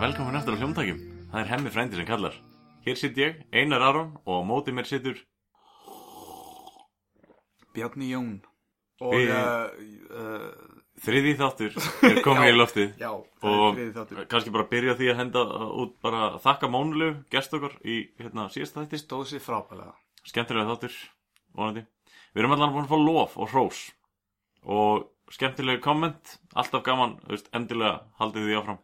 velkomin eftir á hljómtækjum. Það er hemmi frændi sem kallar. Hér sitt ég, Einar Aron og á móti mér sittur Bjarni Jón og uh, uh, þriði þáttur er komið í loftið. já, og kannski bara byrja því að henda út bara þakka Mónulegu, gest okkar í hérna síðasta þætti. Stóð sér frábælega skemmtilega þáttur, vonandi. Við erum allan búin að fá lof og hrós. Og skemmtilegu komment alltaf gaman, veist, endilega haldið því áfram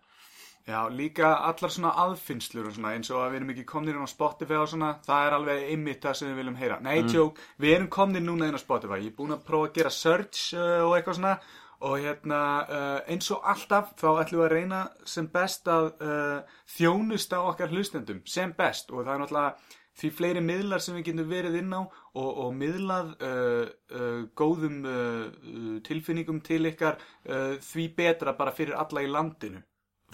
já, líka allar svona aðfinnslur og svona, eins og að við erum ekki komnir inn á Spotify og svona, það er alveg einmitt það sem við viljum heyra, nei, Mm. joke við erum komnir núna inn á Spotify, ég er búin að prófa að gera search uh, og eitthvað svona og hérna, uh, eins og alltaf þá ætlum við að reyna sem best að uh, þjónusta okkar hlustendum sem best. Og það er náttúrulega því fleiri miðlar sem við getum verið inn á og, og miðlað uh, uh, góðum uh, tilfinningum til ykkar því betra bara fyrir alla í landinu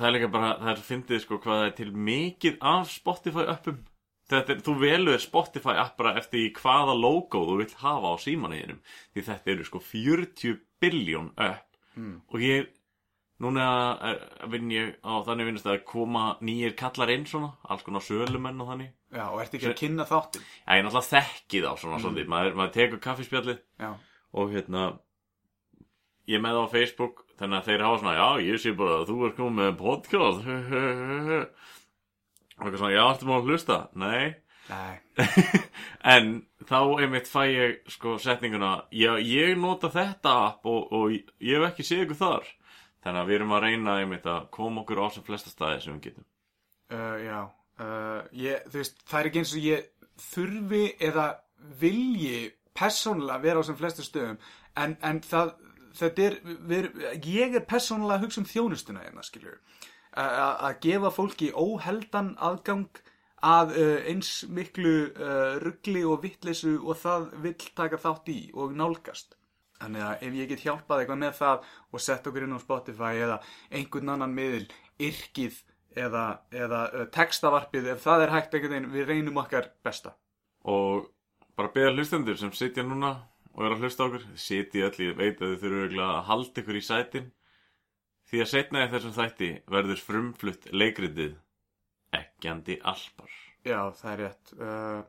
Það er líka bara, það er fyndið sko hvað það er til mikið af Spotify appum. Þetta er, þú velur Spotify app bara eftir hvaða logo þú vill hafa á símanniðinum Því þetta eru sko 40 biljón app. Og ég, núna er, vinn ég á þannig vinnast að koma nýjir kallar inn svona Alls konar sölumenn og þannig. Já, og ertu ekki að kynna þáttin Já, ég náttúrulega þekki þá svona svolítið. Maður, maður tekur kaffispjallið. Og hérna ég er með á Facebook þannig að þeir hafa svona, já, ég sé bara að þú er komið með podcast. Og eitthvað svona, já, ertu maður að hlusta? Nei, nei, en þá einmitt fæ ég sko setninguna, já, ég nota þetta app og, og ég hef ekki séð ykkur þar. Þannig að við erum að reyna einmitt að koma okkur á sem flesta staði sem við getum. Uh, já. Uh, ég, veist, það er ekki eins og ég þurfi eða vilji persónulega vera á sem flestu stöðum. En, en það, þetta er við, ég er persónulega að hugsa um þjónustuna hérna, skilju að gefa fólki óheldan aðgang að uh, eins miklu uh, ruggli og vittleysu og það vill taka þátt í og nálgast Þannig að ef ég get hjálpað eitthvað með það og sett okkur inn á Spotify eða einhvern annan miðil, yrkið eða, eða uh, textavarpið, ef það er hægt einhvern veginn, við reynum okkar besta. og bara beða hlustendur sem sitja núna og er að hlusta okkur sitja öll, ég veit að þið örugglega að halda ykkur í sætin því að setna í þessum þætti verður frumflutt leikritið ekkjandi alpar Já, það er rétt. Uh,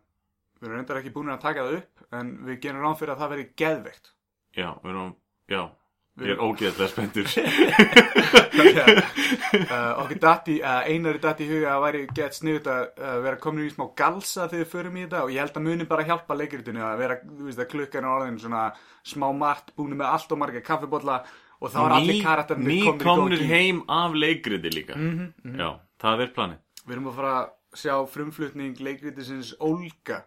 við erum reyndar ekki búin að taka það upp, en við gerum ráð fyrir að það veri geðveikt. já, við erum, já ég er ógeðlega spenntur. Uh, okkur datti, uh, einari datti í huga að væri gett sniðut að uh, vera komin í smá galsa þegar við förum í þetta og ég held að muni bara hjálpa leikritinu að vera, þú veist að klukkan er orðin svona smá margt, búin með allt og marga kaffibotla og þá er allir karakterinn ný komnir heim af leikriti líka. Mhm, já, það er planið. Við erum að fara að sjá frumflutning leikritisins Olga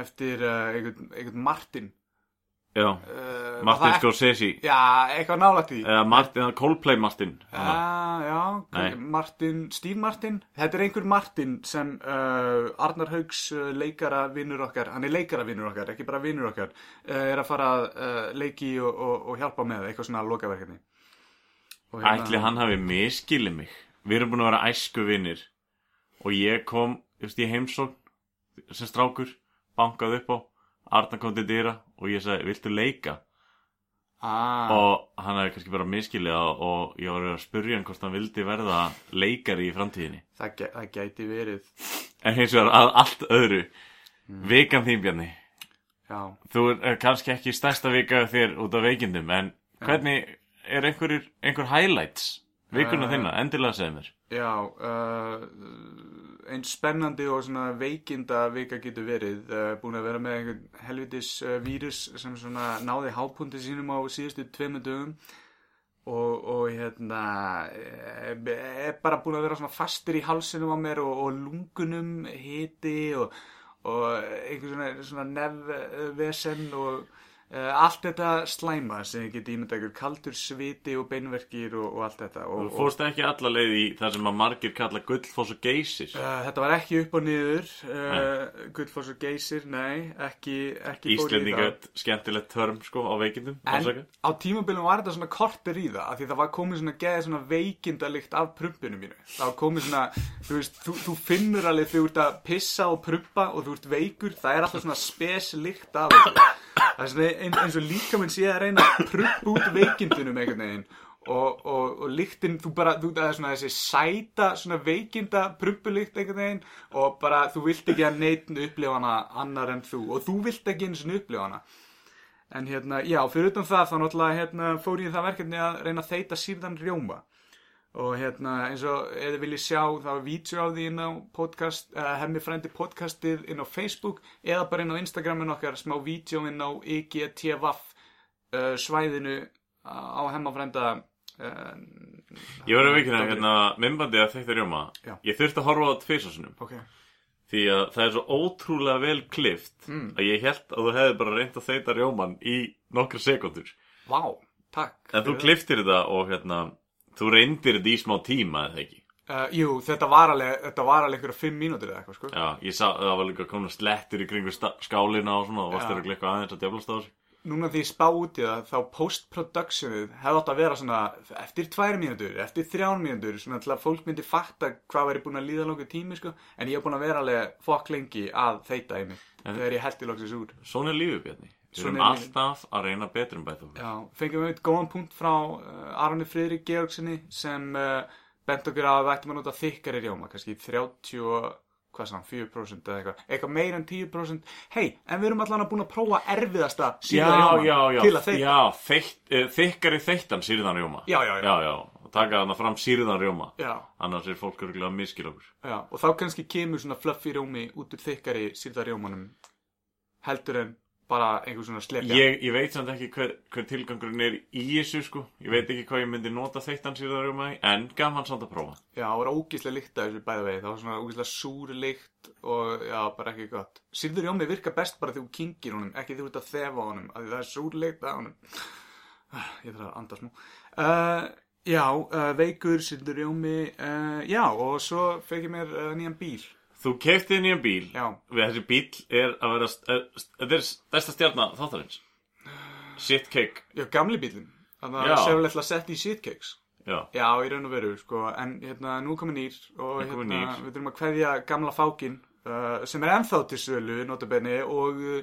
eftir uh, einhvern Martin já, uh, Martin Scorsese. Já, eitthvað nálægt því. Eða Martin, Coldplay Martin. Já, já, Nei. Martin, Steve Martin. Þetta er einhver Martin sem uh, Arnar Haugs uh, leikara vinnur okkar Hann er leikara vinnur okkar, ekki bara vinnur okkar uh, Er að fara að leiki og, og, og hjálpa með eitthvað svona lokaverkefni. Hérna- ætli hann hafi miskilið mig? Við erum búin að vera æsku vinnir og ég kom, ég heimsókn sem strákur, bankað upp á Arna kom til dyra og ég sagði, viltu leika? ah, og hann hefði kannski bara miskilið og, og ég var að spurja hann hvort hann vildi verða leikari í framtíðinni. Það, gæ, það gæti verið. En hins vegar að allt öðru. Vikan þín Bjarni. Já, þú er kannski ekki stærsta vika þér út af veikindum en hvernig er einhver highlights vikuna Eh. þinna, endilega segðu mér. Já uh, eins spennandi og svona veikinda vika getur verið uh, búin að vera með einhvern helvitis uh, vírus sem svona náði hápundi sínum á síðustu tveimur dögum og, og hérna eh, er bara búin að vera svona fastur í halsinum á mér og, og lungunum hiti og, og einhver svona, svona nefvesen og allt þetta slæma sem ég geti ímyndað ykkur kaldur sviti og beinverkir og, og allt þetta og, Þú fórst ekki alla leið í það sem að margir kalla gullfoss og geysir. Uh, þetta var ekki upp og niður uh, Gullfoss og Geysir, nei ekki, ekki Íslendinga skemmtilegt törm sko á veikindum En á tímabilum var þetta svona kortir í það af því það var komið svona geðið svona veikindalikt af prumpinu mínu. Það var komið svona, þú veist, þú, þú finnur alveg þú ert að pissa og prumpa og þú ert veikur, það er alltaf svona speslikt af þessu eins og líka minn sé að reyna að prumpa út veikindunum einhvern veginn. Og, og, og lyktin, þú bara, þú, það er svona þessi sæta, svona veikinda prumpulykt einhvern veginn. Og bara þú vilt ekki að neitt upplifa hana annar en þú. Og þú vilt ekki eins og upplifa hana. En hérna, já, fyrir utan það þá náttúrulega hérna, fór ég það verkefni að reyna að þeita sírðan rjóma og hérna eins og ef þið viljið sjá þá er vídeo á því inn á podcast uh, hemmi frændi podcastið inn á Facebook eða bara inn á Instagramin okkar smá vídeo inn á IGTVAF uh, svæðinu á hemmafrænda uh, Ég var að veikina hérna mymbandi að þetta rjóma. Já. Ég þurfti að horfa á tvisasunum ok, Því að það er svo ótrúlega vel klift Mm. að ég held að þú hefði bara reynt að þeita rjóman í nokkra sekundur vá, takk En þú kliftir þetta og hérna þú reyndir þetta í smá tíma eða ekki? Uh, jú, þetta var alveg þetta var alveg ykkur fimm mínútur eða eitthvað sko. Já, ég sá það var líka komin slettur í kringu skálina og svona og varst Já. þeirra eitthvað aðeins að djöflast á þessu. Núna því ég spá út í það þá post-productionið hefði átt að vera svona eftir tvær mínútur, eftir þrjár mínútur svona til að fólk myndi fatta hvað væri búin að líða langur tími sko. En ég hef búin að vera alveg fokk lengi að þeita í mig þegar ég heldi loksins úr Svona er lífið Bjarni Við erum er alltaf að reyna betur um bæta okkur Já, fengum við eitt góðan punkt frá uh, Arni Friðrik Georgsinni sem uh, bent okkur að við ættum að nota þykkari rjóma, kannski 30 og hvað sann, 4% eða eitthvað eitthvað meira en 10% hei, en við erum allan að búin að prófa erfiðasta Já, síða rjóma já, já, til að þeita já þeitt, eh, þykkari þeittan sýrðan rjóma Já, já, já. já, já. taka þarna fram sýrðan rjóma Já. annars er fólk örgulega að miskila okkur Já, og þá kannski kemur svona fluffy rjómi út úr þykkari sýrðarjómanum heldur en bara einhver svona slepja. ég, ég veit samt ekki hver, hver tilgangurinn er í þessu sko ég veit ekki hvað ég myndi nota þeittan rjóma í en gaman samt að prófa Já, það var ógíslega lykt af þessu bæða vegi, það var svona ógíslega súr lykt og já, bara ekki gott. Sýrðarjómi virkar best bara þegar þú kingir honum, ekki þegar þú ert að þefa honum, því það er súr lykt af honum. Ah, Ég þarf að anda smá. Uh, já, uh, veikur, sýrðarjómi, uh, já, og svo fekk ég mér nýjan bíl. Þú keftið nýjan bíl Já. við þessi bíl er að vera er, þetta er stærsta stjarnar þáttarins shit cake Já, gamli bílinn. Þannig Já. að sérlega sett í shitcakes. já, Já, í raun og veru, sko, en hérna, nú er komin nýr og Nú er hérna, kominn nýr. við þurfum að kveðja gamla fákin uh, sem er ennþá til sölu, notabenni, og uh,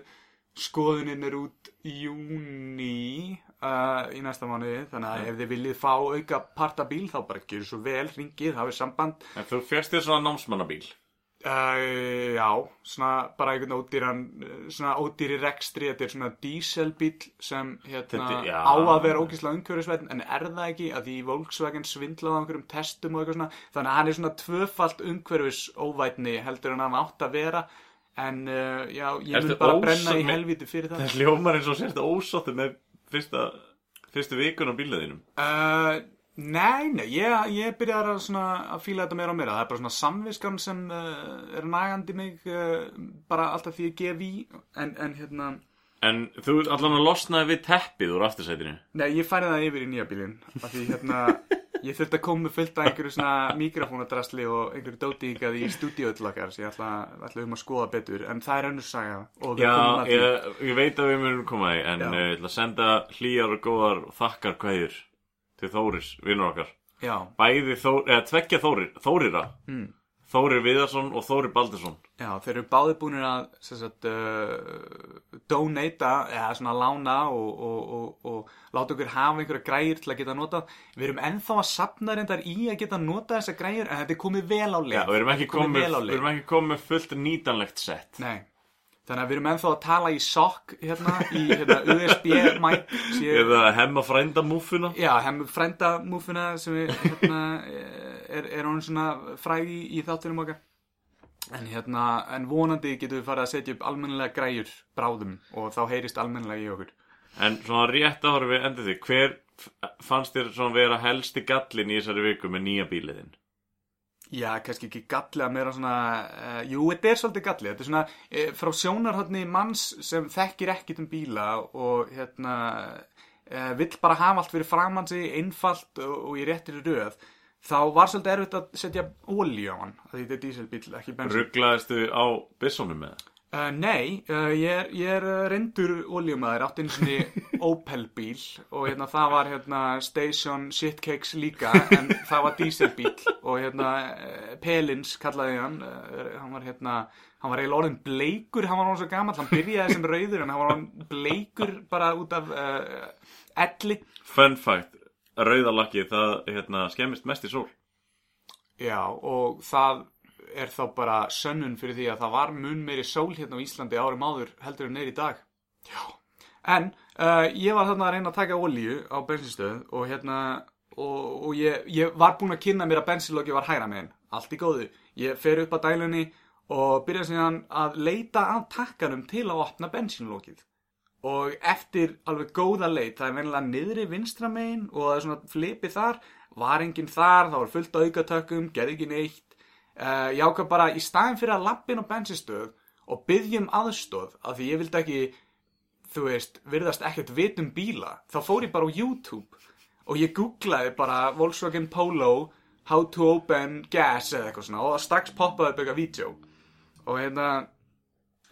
skoðunin er út í júni uh, í næsta mánuði, þannig að ef þið viljið fá auka partabíl, þá bara gjöru svo vel, ringið, hafið samband. en þú fjast þér svona námsmannabíl Uh, já, svona bara einhvern ódýran, uh, svona ódýri rekstri, þetta er svona díselbíl sem hérna Þetta- á að vera ógeðslega umhverfisvætn, en er það ekki að því Volkswagen svindlaði á einhverjum testum og eitthvað svona, þannig að hann er svona tvöfalt umhverfisóvætni heldur en hann átt að vera, en uh, já, ég mun bara brenna í helviti fyrir það. það hljómar eins og sérst ósáttu með fyrsta, fyrstu vikun á bílaðinum Uh, nei, nei, ég, ég byrjar að, að fíla þetta meira og meira. Það er bara svona samviskan sem uh, er nagandi mig uh, bara alltaf því ég gef í. En, en hérna, En þú allan að losnaði við teppið úr aftursætinu nei, ég færi það yfir í nýja bílinn. Af því hérna, ég þurfti að koma með fullt af einhverju svona mikrofónadrasli og einhverju dóti ykkar í stúdíóið okkar. Svo ég ætla, ætla um að skoða betur. En það er önnur saga. Og við Já, komum að því. ég, ég veit að við munum koma því En Já. uh, ég ætla að senda hlýjar og góðar þakkar kveðjur Til Þóris, vinnur okkar. Já, Bæði Þór, eða tveggja Þórir, Þórira. Mm. Þórir Viðarsson og Þórir Baldursson. Já, þeir eru báðir búinir að sagt, uh, donata eða svona lána og, og, og, og láta okkur hafa einhverja græjur til að geta notað. Við erum ennþá að sapna reyndar í að geta notað þessar græjur en þetta er komið vel á leið. Já, við erum ekki komið, ekki komið með fullt nýtanlegt sett Nei, þannig að við erum ennþá að tala í sokk hérna, í hérna, USB mic sé, Eða hemma frænda múfuna Já, hemmum frænda múfuna sem við, hérna, er, er hún svona frægi í þáttunum okkar. En hérna, en vonandi getum við farið að setja upp almennilega græjur bráðum og þá heyrist almennilega í okkur. En svona rétt áður við endur því Hver fannst þér svona vera helsti gallin í þessari viku með nýja bíliðin? Já, kannski ekki galli að meira svona, uh, jú, þetta er svolítið galli, þetta er svona uh, frá sjónarhóttni manns sem þekkir ekkit um bíla og hérna uh, vill bara hafa allt fyrir framansi, einfalt og, og í réttir röð, þá var svolítið erfitt að setja ólíu á hann, því þetta er díselbíl, ekki bensin. Rugglaðistu á byssónum með það? Uh, nei, uh, ég er, ég er uh, reyndur oljumæður, átt einu sinni Opel bíl og hérna það var hérna Station Shitcakes líka en það var dieselbíl og hérna uh, Pelins kallaði hann, uh, hann var hérna, hann var eiginlega orðin bleikur, hann var orðin svo gammal, hann byrjaði sem rauður en hann var orðin bleikur bara út af uh, elli. Fun fact, rauðalakki það hérna, skemmist mest í sól. Já, og það er þá bara sönnun fyrir því að það var mun meiri sól hérna á Íslandi árum áður heldur en neyri í dag. Já. En uh, ég var þarna að reyna að taka olíu á bensinstöð og hérna og, og ég, ég var búinn að kynna mér að bensinlokki var hægra meginn. Allt í góðu. Ég fer upp að dælunni og byrja síðan að leita af takkanum til að opna bensinlokkið. Og eftir alveg góða leit, það er venilega niðri vinstra megin og það er svona flipið þar, var enginn þar, það var fullt aukatökkum, gerði ekki neitt. Uh, ég ákvað bara í staðin fyrir að lappin á bensinstöð og byggjum aðstóð af því ég vildi ekki, þú veist, virðast ekkert vit um bíla. Þá fór ég bara á YouTube og ég googlaði bara Volkswagen Polo, how to open gas eða eitthvað svona og það strax poppaði upp eitthvað vídeo. Og hérna,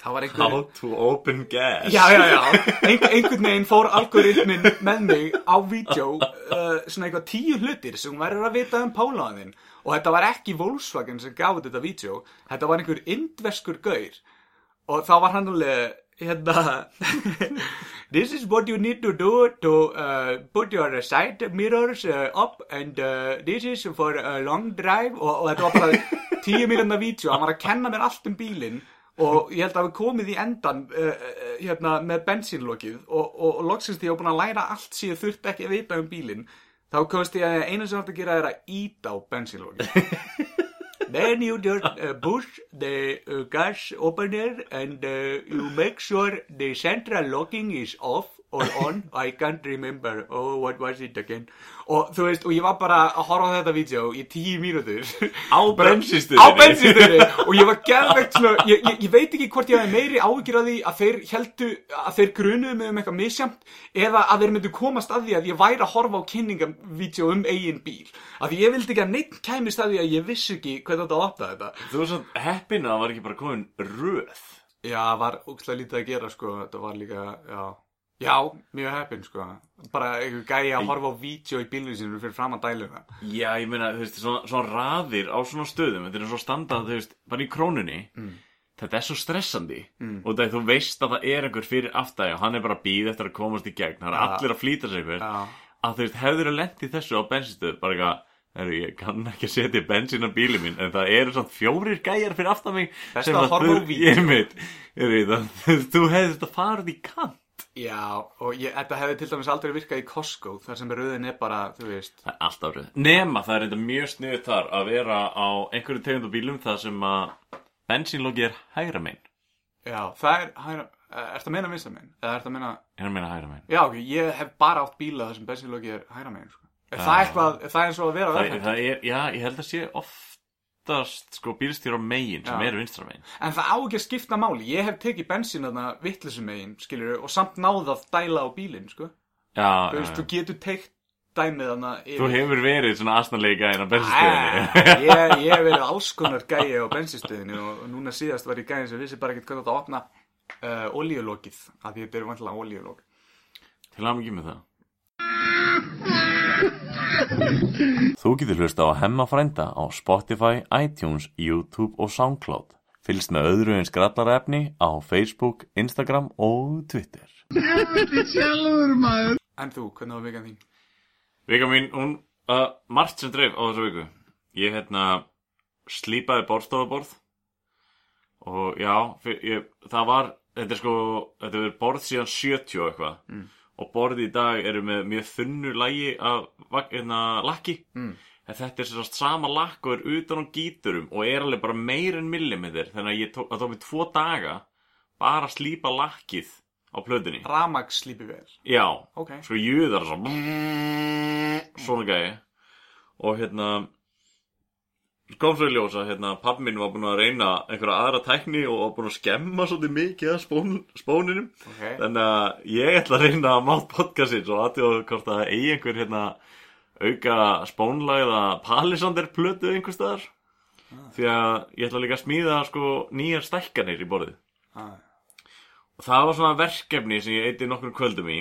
það var einhver... How to open gas. Já, já, já, Ein, einhvern veginn fór algoritmin með mig á vídeo uh, svona eitthvað tíu hlutir sem verður að vita um Pólaðin og þetta var ekki Volkswagen sem gaf þetta vídeo, þetta var einhver indverskur gaur. Og þá var hann alveg hérna This is what you need to do to uh, put your side mirrors uh, up and uh, this is for a long drive. Og, og þetta var bara tíu mínúna vídeo, hann var að kenna mér allt um bílinn. Og ég held að við komið í endan uh, uh, hérna, með bensínlokið. Og, og, og loksins því ég var búin að læra allt síðan þurfti ekki að vita um bílinn þá komst ég að einu sem hægt að gera er að íta á bensínlokið then you just uh, push the uh, gas opener and uh, you make sure the central locking is off or on I can't remember. Oh what was it again? Og þú veist og ég var bara að horfa á þetta vídeo í tíu mínútur. Á bensinstöðinni og ég var geðvegt svona ég, ég, ég veit ekki hvort ég hafi meiri áhyggjur af því að þeir heldu að þeir grunuðu mig um eitthvað misjamt eða að þeir myndu komast að því að ég væri að horfa á kynningavídeó um eigin bíl. Af því ég vildi ekki að neitt kæmist að því að ég vissi ekki hvernig þetta átta þetta. Þú var svona heppin að það var ekki bara komin röð. já, var ógstlega lítið að gera sko. Þetta var líka, já já, mjög heppin sko. Bara einhver gæi að horfa á vídeo í bílunum sinu fyrir fram að dæluna. Já, ég meina, þú veist, svona, svona raðir á svona stöðum, þetta er svo standað, þú veist, bara í krónunni, þetta er svo stressandi. Og það þú veist að það er einhver fyrir aftæði og hann er bara að býða eftir að komast í gegn, það er Ja. allir að flýta sig einhver, já, að þú veist, hefur að lendi þessu á bensinstöð, bara eitthvað, Heru, ég kann ekki að setja bensín á bílið minn en það eru svona fjórir gæjar fyrir aftan mig Best sem að á þú- ég að þú hefði þetta farið í kant já og ég, þetta hefði til dæmis aldrei virkað í Costco þar sem röðin er bara, þú veist Það er alltaf röð. Nema það er þetta mjög sniðið þar að vera á einhverju tegundu bílum þar sem að bensínlóki er hægra megin. Já, það er, hægra, ertu að meina vinstra megin? Eða ertu að meina, Ég er meina hægra megin. já, ok, ég hef bara átt bíla þar sem bensinlóki er hægra megin, sko. Er það eitthvað, er það eins og að vera Það, það er, já, ég held að sé oftast sko bílstýr á megin sem Já. eru vinstra megin. En það á ekki að skipta máli, ég hef tekið bensin þarna vittlisum megin, skilur og samt náð að dæla á bílinn, sko. Já, Þú veist, já. þú getur teikt dæmið þarna Þú hefur verið svona aðstæðleika inn á bensinstöðinni. ég, ég hef verið alls konar gæi á bensinstöðinu og og núna síðast var ég gæi sem vissi bara ekkert hvernig þetta opna uh, olíulokið, af því þetta er vantilega olíulok. Til að mikið með það. Þú getur hlusta á Hemma frænda á Spotify, iTunes, YouTube og Soundcloud. Fylgst með öðru eins grallarefni á Facebook, Instagram og Twitter. Sjálfur maður En þú, hvernig var vikan þín? Vika mín, hún, uh, margt sem dreif á þessu viku. Ég, hérna, slípaði borðstofaborð og já, fyr, ég, það var, þetta er sko, þetta er borð síðan 70 og eitthvað Mm. Og borði í dag eru með mjög þunnu lægi af, hérna, lakki. Mm. En þetta er sérst sama lakk og er utan á gíturum og er alveg bara meir en millimeter þannig að ég tók, það tók mig tvo daga bara að slípa lakkið á plötunni. Ramax slípi vel. Já, Ok. svo júðar svo svona gæði og hérna kom svo í ljós að hérna, pappi minn var búin að reyna einhverja aðra tækni og var búin að skemma svolítið mikið af spón, spóninum. Ok. þannig að ég ætla að reyna að mátt podcastins og aðtjóða hvort að eigi einhver hérna auka spónlæða palisander plötu einhver staðar því að ég ætla líka að smíða sko nýjar stækkanir í borðið. Ah. og það var svona verkefni sem ég eitti nokkur kvöldum í.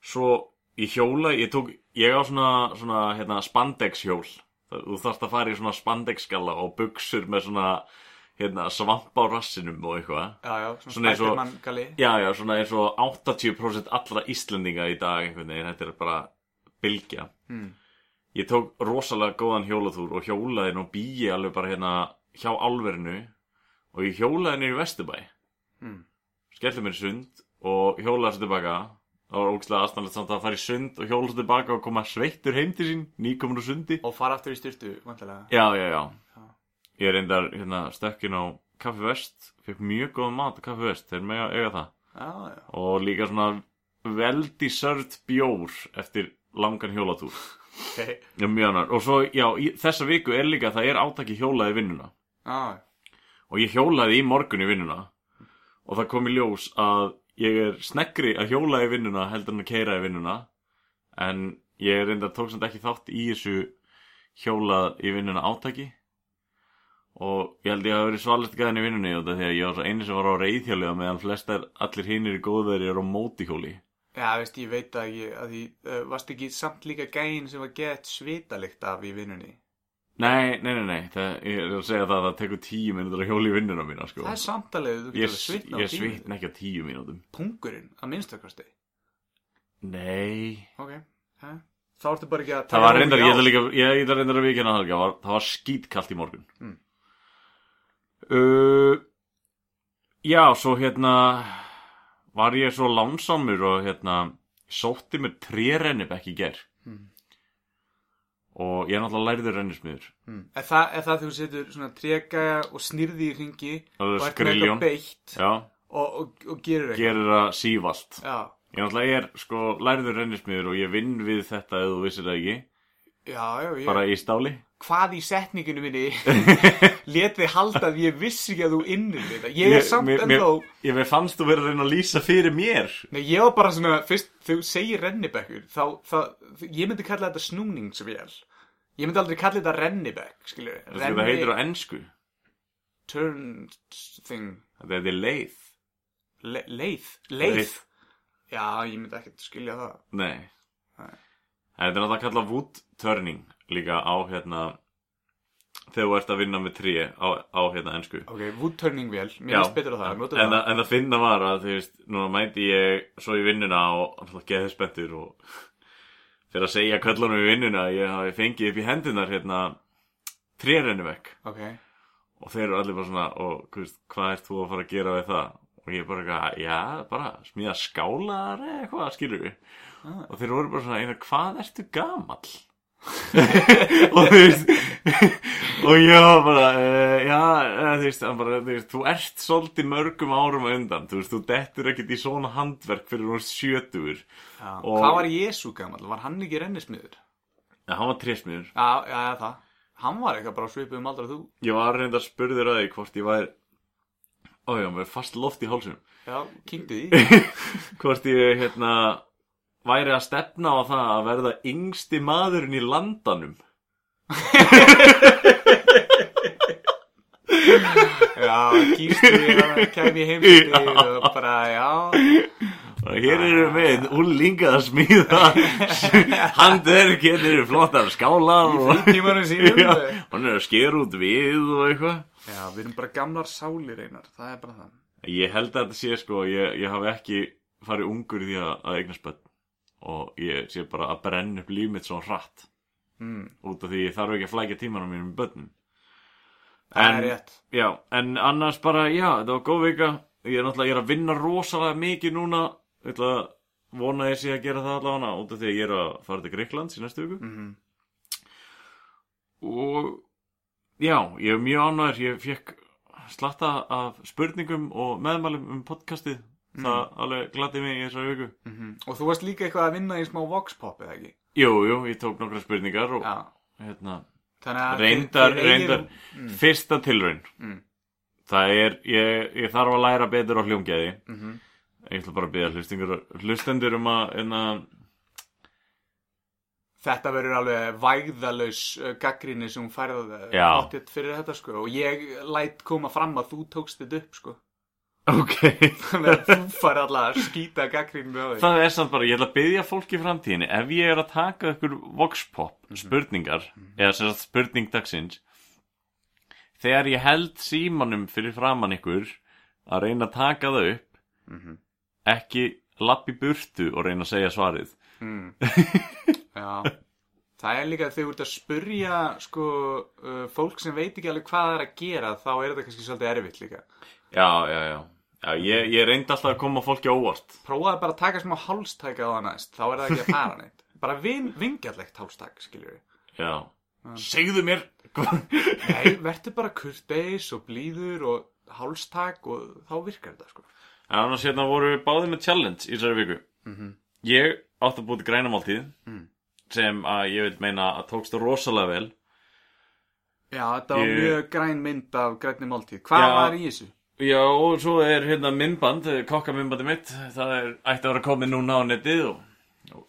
Svo ég hjóla ég tók, ég á svona, svona hérna, spandex hjól þú þarfst að fara í svona spandex skalla og buksur með svona hérna, svamp á rassinum og eitthvað Já, já, Svona og- gali. já, já, svona eins og 80% allra Íslendinga í dag einhvern veginn, þetta er bara bylgja Hmm. ég tók rosalega góðan hjólatúr og hjólaði nú bíi alveg bara hérna hjá álverinu og ég hjólaði niður í Vesturbæ Hmm. skelli mér sund og hjólaði svo tilbaka það var ógæslega aðstæðanlegt samt að fara í sund og hjóla tilbaka og koma sveittur heim til sín nýkomin úr sundi Og fara aftur í styrtu, vantilega. já, já, já Já. ég er reyndar hérna stökkin á Kaffi Vest fekk mjög góðan mat á Kaffi Vest þeir mega eiga það Já, já. og líka svona veldi sörd bjór eftir langan hjólatúr Ok. já, mjög annar og svo, já, í, þessa viku er líka það er átaki hjólaði vinnuna Já, og ég hjólaði í morgun í vinnuna og það kom í ljós að ég er sneggri að hjóla í vinnuna heldur en að keira í vinnuna en ég reyndar tók samt ekki þátt í þessu hjólað í vinnuna átaki og ég held ég að verið svalist gæðin í vinnunni og það því að ég var svo eini sem var á reyðhjóli og meðan flestar allir hinnir í góðveri eru á mótihjóli Já, veist, ég veit að ég, að því, uh, varst ekki samt líka gæinn sem var gett svitalikt af í vinnunni? Nei, nei, nei, nei, það, ég er að segja það að það tekur tíu mínútur að hjóla í vinnuna mína sko. Það er samtalið, þú Ég, getur svitna á ég tíu. svitna ekki á tíu mínútum Pungurinn, að minnstakosti. Nei Ok, hæ? Þá ertu bara ekki að Það var reyndar, ég ætla líka, ég ætla reyndar að vikina það, var, það var skítkallt í morgun. Mm. Uh, já, svo hérna var ég svo lánsamur og hérna sótti mér trérennibekk í ger. Mm. Og ég er náttúrulega lærður rennismiður. Mm. Er, það, það þú setur svona tregæja og snirði í ringi og ert með eitthvað beitt og, og, og gerir eitthvað? gerir það sívalt. Já, Ég náttúrulega er sko lærður rennismiður og ég vinn við þetta ef þú vissir það ekki. Já, já, ég, Bara í stáli. hvað í setninginu minni let þið halda að ég vissi ekki að þú innir við það ég er samt mér, ennþá ég mér fannst þú verið að að lýsa fyrir mér. Nei, ég var bara svona, fyrst þú segir rennibekkur þá, það, ég myndi kalla þetta snúningsvél ég myndi aldrei kalla þetta rennibekk skilju, Það heitir á ennsku. turn thing Þetta er leið. Le, leið, leið Leið. já, ég myndi ekkert skilja það Nei. Nei. Þetta er náttúrulega kallað wood turning líka á hérna þegar þú ert að vinna með tré á, á hérna ennsku. ok, wood turning vél, mér finnst betur á það, notum en, það. en það finna var að þú veist, núna mæti ég svo í vinnuna og geði spenntur og fyrir að segja köllunum í vinnuna að ég hafi fengið upp í hendunar hérna trérennivekk ok, og þeir eru allir bara svona og veist, hvað ert þú að fara að gera við það? Og ég bara eitthvað, já, bara smíða skálar eða eitthvað, skilur við Ah. og þeir voru bara svona, hvað ertu gamall og þú veist og ég var bara uh, já, uh, þú veist, bara, þú veist þú ert svolítið mörgum árum á undan þú veist, þú dettur ekkert í svona handverk fyrir hún sjötugur. Já. Og- hvað var Jésu gammal, var hann ekki rennismiður? En hann var trésmiður. Já, já, já, það. Hann var eitthvað bara svipið um aldrei þú. Ég var reynda að spurður að því hvort ég væri ójá, með fast loft í hálsunum já, kynktu því hvort ég hérna væri að stefna á það að verða yngsti maðurinn í landanum? Já, kýrstu við að kæmi heimsið og bara, já, og hér eru við úlinga að smíða. Hér eru flottar skálar og tímanum sínum. Já, hann er að skera út við og eitthvað. Já, við erum bara gamlar sálir einar, það er bara það. ég held að þetta sé sko ég, ég hafi ekki farið ungur í því að, að eignast börn og ég sé bara að brenna upp líf mitt svo hratt. Mm, út af því ég þarf ekki að flækja tímanum mínum með börnum. Það En- er rétt. Já, en annars bara, já, þetta var góð vika. Ég er náttúrulega, ég er að vinna rosalega mikið núna. Ætla vona ég sé að gera það allavega út af því að ég er að fara til Greiklands í næstu viku. Mm Og já, ég er mjög ánæður Ég fekk slatta af spurningum og meðmælum um podcastið Það alveg gladdi mig í þessari viku. -hmm. Og þú varst líka eitthvað að vinna í smá voxpop, eða ekki? Jú, jú, ég tók nokkra spurningar og Já, hérna, Reyndar, eigið- reyndar Fyrsta tilraun. Mm. Það er, ég, ég þarf að læra betur á hljómgæði. Mhm. Ég ætla bara að hlustingur Hlustendur um að, en að Þetta verður alveg vægðalaus uh, gaggrinni sem færði uh, pottet fyrir þetta sko. Og ég læt koma fram að þú tókst þetta upp sko Ok. Þannig að þú færði alltaf að skýta gaggrinni á því Það er samt bara, ég ætla að byggja fólk í framtíðinni Ef ég er að taka ykkur voxpop spurningar Eða sem sagt spurning dagsins Þegar ég held símanum fyrir framann ykkur Að reyna að taka það upp Ekki lappi burtu og reyna að segja svarið. Mm. Já. Það er líka þegar þú ert að spurja sko, uh, fólk sem veit ekki alveg hvað það er að gera þá er þetta kannski svolítið erfitt líka. Já, já, já, já ég, ég reyndi alltaf að koma fólki óvart. Prófaði bara að taka smá hálstæk á það næst þá er það ekki að fara neitt. Bara vin, vingjallegt hálstæk skiljur Já. Segðu mér. Nei, verður bara kurteis og blíður og hálstak og þá virkar þetta sko. En annars hérna voru við báðið með challenge í þessari viku. Ég átti að búið grænamáltíð Mm. sem að ég vil meina að tókst rosalega vel. Já, þetta var Ég- mjög græn mynd af grænni máltíð. Hvað var í þessu? Já, og svo er hérna myndband, kokkaminnbandi mitt, það er, ætti að vera komið núna á netið og,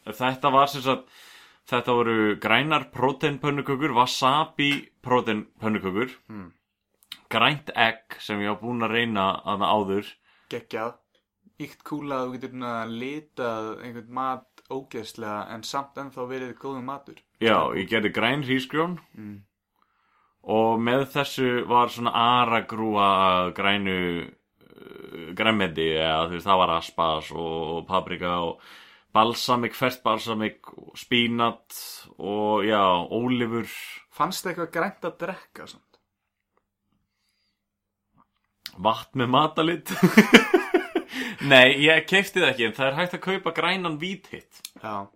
og þetta var sem sagt, þetta voru grænar próteinpönnukökur, wasabi próteinpönnukökur, Mm. grænt egg sem ég var búinn að reyna að það áður, Geggjað. Íkt kúla að þú getur svona litað einhvern mat ógeðslega en samt ennþá verið góðum matur. Já, ég gerði græn hrísgrjón. Mm. Og með þessu var svona aragrúa grænu uh, grænmeti, eða þú veist, það var aspas og paprika og balsamik, ferskt balsamik, spínat og já, ólifur Fannst það eitthvað grænt að drekka samt? vatn með matalit. Nei, ég keipti það ekki en það er hægt að kaupa grænan víthitt Já,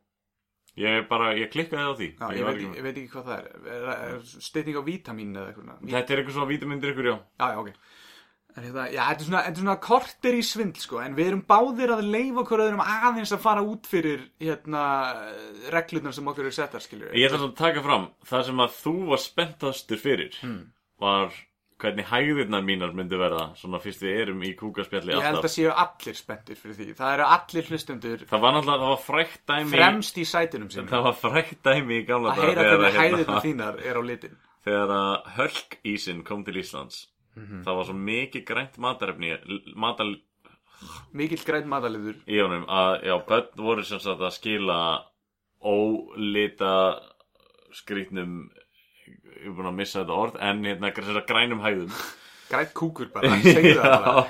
Ég bara, ég klikkaði á því. Já Ég ég, veit, ekki- ég veit ekki hvað það er, er, er Stytning á vítamín eða eitthvað Þetta er eitthvað svona vítamindir ykkur, já. Já, já, ok. En hérna, já, þetta er svona, þetta er svona kortir í svindl, sko, en við erum báðir að leifa okkur öðrum aðeins að fara út fyrir, hérna, reglurnar sem okkur eru settar, skilju. Ég ætla að taka fram Það sem að þú var spenntastur fyrir Hmm. var hvernig hægðirnar mínar myndi verða svona fyrst við erum í kúkaspjalli Ég held að alltaf séu allir spenntir fyrir því. Það eru allir hlustendur Það var náttúrulega, það var frækt dæmi fremst í sætunum sínum. Það var frækt dæmi í gamla Að daga heyra hvernig að, hérna, þínar er á litin. þegar að hölkísin kom til Íslands Mhm. það var svo mikið grænt matarefni matal Mikill græn mataliður. í honum að já, börn voru sem sagt að skila ólita skrýtnum ég er búin að missa þetta orð en hérna grænum hæðum. Græn kúkur bara, segðu það bara.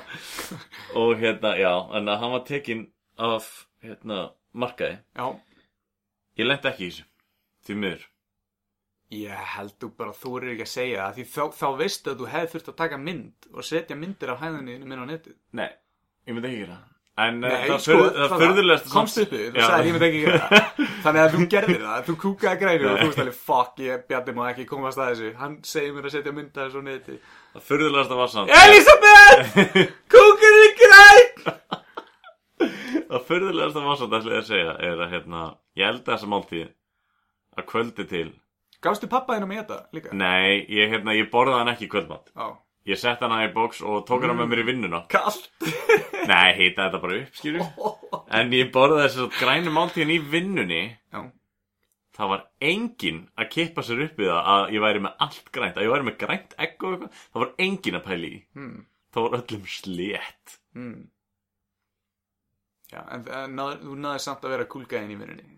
Og hérna, já, en að hann var tekinn af hérna markaði. Já, ég lendi ekki í þessu því miður. Ég held þú bara þúrir ekki að segja það, því þá, þá veistu að þú hefði þurft að taka mynd og setja myndir af hæðinni minn á netið. nei, ég myndi ekki gera það en Nei, Nei, það sko, það það- furðulegast komst upp við, þú sagði ég myndi ekki gera það. Þannig að þú gerðir það, þú kúkaði grænu og þú veist alveg, fuck, ég bjarni má ekki komast að þessu. Hann segir mér að setja mynda þessu á neti. Það furðulegast var samt Elisabeth, kúkur er græn! Það fyrðulegast að var ætla ég að segja er að hérna, ég elda þessa máltíð að kvöldi til. Gástu pappa þinn að með þetta líka? Nei, ég, hérna, ég borðaði hann ekki í kvöldmatt Já, Ég sett hana í bóks og tók hana með mér í vinnuna. Kallt Nei, heita þetta bara upp, skýru En ég borðaði þess að grænu máltíðin í vinnunni. Já, Það var enginn að kippa sér upp við það að ég væri með allt grænt. Að ég væri með grænt egg og eitthvað. Það var enginn að pæli í. Hmm. Það var öllum slétt. Hmm. Já, en, en náð, þú náður samt að vera kúlgæðin í vinnunni.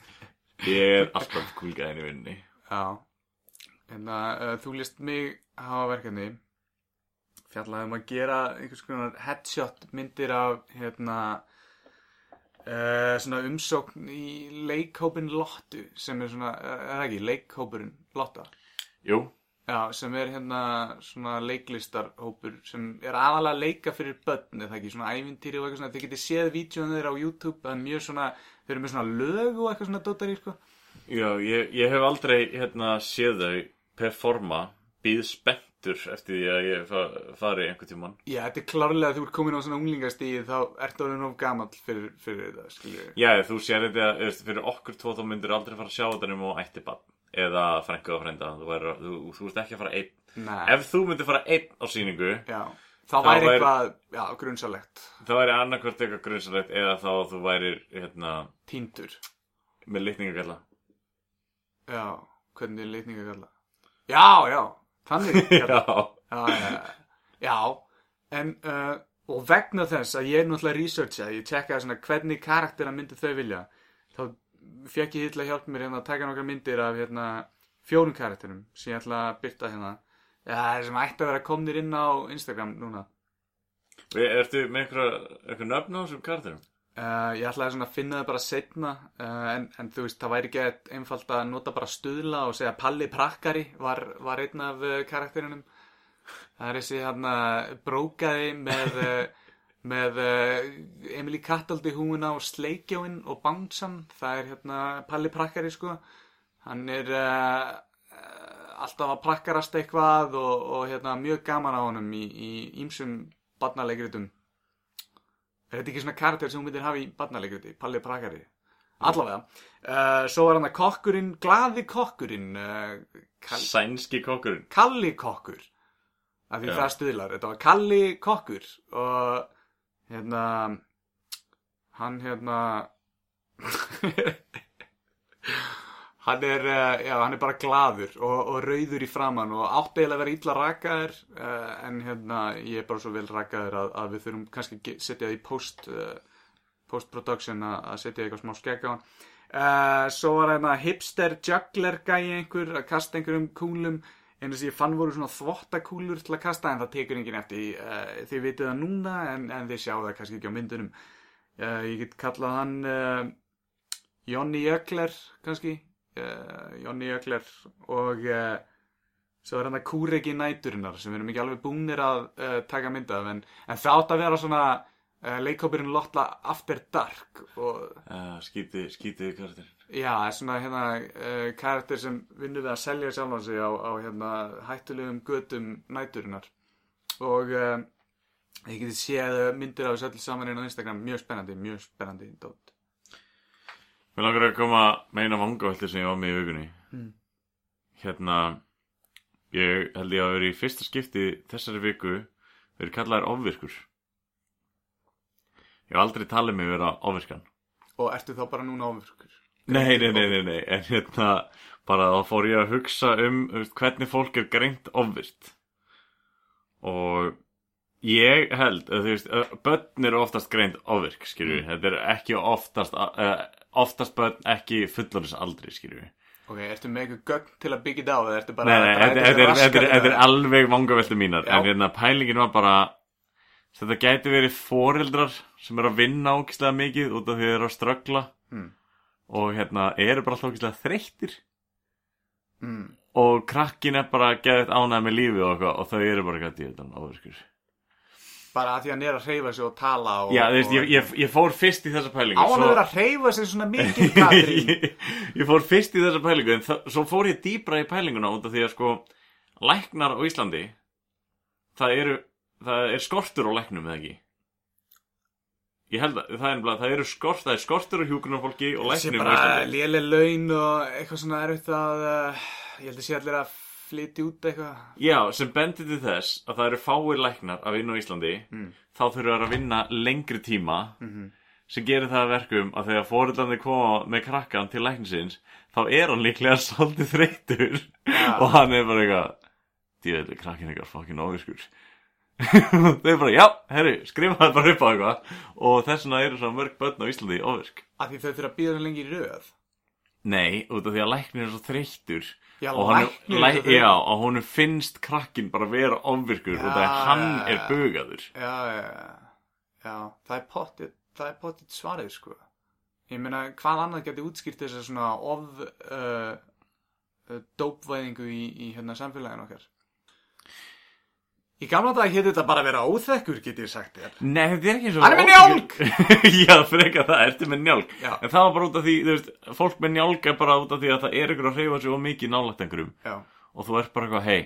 Ég er alltaf kúlgæðin í vinnunni. Já. En að uh, þú list mig hafa verkefni fjallaði um að gera einhvers konar headshot myndir af hérna uh, umsókn í leikhópin Lottu sem er svona, er það ekki, leikhópurinn Lotta? Jú, Já, sem er hérna svona leiklistarhópur sem er aðalega að leika fyrir börn eða ekki, svona ævintýri og eitthvað svona þið getið séð vídjónu þeirra á YouTube er mjög svona, þeir eru með svona lög og eitthvað svona dótar í sko. Já, ég, ég hef aldrei hérna, séð þau performa, býð spenntur eftir því að ég fa fari einhvern tímann. Já, þetta er klárlega að þú ert komin á svona unglingastíð þá ertu orðin of gamall fyrir, fyrir þetta, skilju. Já, þú sér þetta, fyrir okkur tvo þá myndir aldrei fara að sjá þetta nema og ætti bann. eða frængu og frænda þú, væri, þú, þú ert ekki að fara einn Nei, ef þú myndir fara einn á sýningu já Þá væri væri- eitthvað, grunnsalegt þá væri annarkvort eitthvað grunnsalegt eða þá þú værir hérna, Tíndur með litningagalla Já, hvernig er litninga kalla? Já, já, þannig kalla já, Já, já, en uh, og vegna þess að ég er náttúrulega researcha, ég tjekkaði svona hvernig karaktera myndi þau vilja þá fekk ég hitla hjálp mér hérna að taka nokkar myndir af hérna fjórum karakterum sem ég ætla að byrta hérna. Ja, sem ætti að vera komnir inn á Instagram núna. Ertu með einhverja einhver nöfn á þessum karakterum uh, ég ætlaði svona að finna það bara setna uh, en, en þú veist, það væri ekki einfalt að nota bara stuðla og segja Palli Prakkari var, var einn af uh, karakterinum það er þessi hann brókaði með uh, með uh, Emily Kattaldi húuna og Sleikjóin og Bouncean það er hérna Palli Prakkari sko. Hann er alltaf að prakkarast eitthvað og, og hérna mjög gaman á honum í, ímsum barnaleikritum er þetta ekki svona karakter sem hún myndir hafa í barnaleikriti, Palli Prakari allavega, uh, svo var hann að kokkurinn glaði kokkurinn uh, Kall, sænski kokkurinn. Kalli kokkur. Af því Já. það stuðlar, þetta var Kalli kokkur og hérna hann hérna hann er uh, já, hann er bara glaður og, og rauður í framann og átt eiginlega að vera illa rakaður uh, en hérna ég er bara svo vel rakaður að, að við þurfum kannski setja það í post uh, post-production að, setja eitthvað smá skegg á hann. Uh, svo var hérna hipster juggler gæi einhver að kasta einhverjum kúlum einu sem ég fann voru svona þvottakúlur til að kasta en það tekur enginn eftir uh, þið vitið það núna en, en þið sjáu það kannski ekki á myndunum. Uh, ég get kallað hann Johnny Jökler kannski uh, Johnny Jökler og uh, svo er hann að kúreki næturinnar sem við erum ekki alveg búnir að uh, taka mynd af en, en það átt að vera svona leikópurinn Lotta After Dark og skítið skítið karakter. Já, er svona hérna karakter sem vinnur við að selja sjálfan sig á, á hérna hættulegum götum næturinnar. Og ég geti séð myndir af þessu öll saman inn á Instagram, mjög spennandi, mjög spennandi dót. Mér langar að koma með eina vangavelti sem ég var með í vikunni Mm. Hérna Ég held ég að vera í fyrsta skipti þessari viku verið kallaðir ofvirkur Ég hef aldrei talið mig vera ofvirkan Og ertu þá bara núna ofurkur? Nei, nei, nei, nei, nei, en hérna bara þá fór ég að hugsa um hvernig fólk er greint ofvirt og ég held þú veist, börn eru oftast greint ofvirk, skilju Mm. þetta er ekki oftast uh, oftast börn ekki fullorins aldri, skilju Ok, ertu með eitthvað gögn til að byggja þetta á eða ertu bara Nei, nei, þetta þetta er, þetta er, þetta er alveg vangaveltu mínar Já. en hérna pælingin var bara þetta gæti verið foreldrar sem eru að vinna ógislega mikið út af því þeir eru að ströggla Hmm. og hérna eru bara alltaf ógislega þreyttir mm. og krakkin er bara geðið ánægð með lífið og, og þau eru bara gætið þetta áverkur Bara að því að hann er að hreyfa sig og tala og, Já, þú veist, ég, ég, ég fór fyrst í þessa pælingu Á hann að vera að hreyfa sig svona mikið, Katrín? Ég, ég fór fyrst í þessa pælingu en það, svo fór ég dýbra í pælinguna út af því að sko læknar á Íslandi það eru það er skortur á læknum eða ekki? Ég held að það er, nefnilega- það eru skort, það er skortur á hjúkunarfólki og sé læknum á bara Íslandi. léleg laun og eitthvað svona erfitt að uh, ég held að sé allir að flytja út eitthvað Já, sem bendir til þess að það eru fáir læknar að vinna á Íslandi Mm. þá þurfa þær að vinna lengri tíma Mhm. sem gerir það að verkum að þegar fórildandi koma með krakkan til læknisins þá er hann líklega svolítið þreytur Já. og hann er bara eitthvað dýðlega krakkin eitthvað fokkin ofiskur þau er bara, já, herri, skrifa það bara upp á eitthvað og þess vegna eru svona mörg börn á Íslandi ofirk af því þau þurfa að býða svo lengi í röð Nei, út af því að læknir er svo þreyttur Já, og hann, læknir er svo þreyttur. já, og honum finnst krakkin bara vera ofvirkur og það Já, er hann já, er bugaður. Já, já, já, já, það er pottit það er pottit svarið sko. Ég meina, hvað annað geti útskýrt þess að svona of uh, uh, dópvæðingu í, í hérna samfélaginu okkar Í gamla dag hétt þetta bara að vera óþekkur, get ég sagt þér. Nei, þetta er ekki eins og Hann er með njálk Já, freka það, ertu með njálk Já. En það var bara út af því, þú veist, fólk með njálk er bara út af því að það er ykkur að hreyfa of mikið nálægt einhverjum Já. Og þú ert bara eitthvað, hei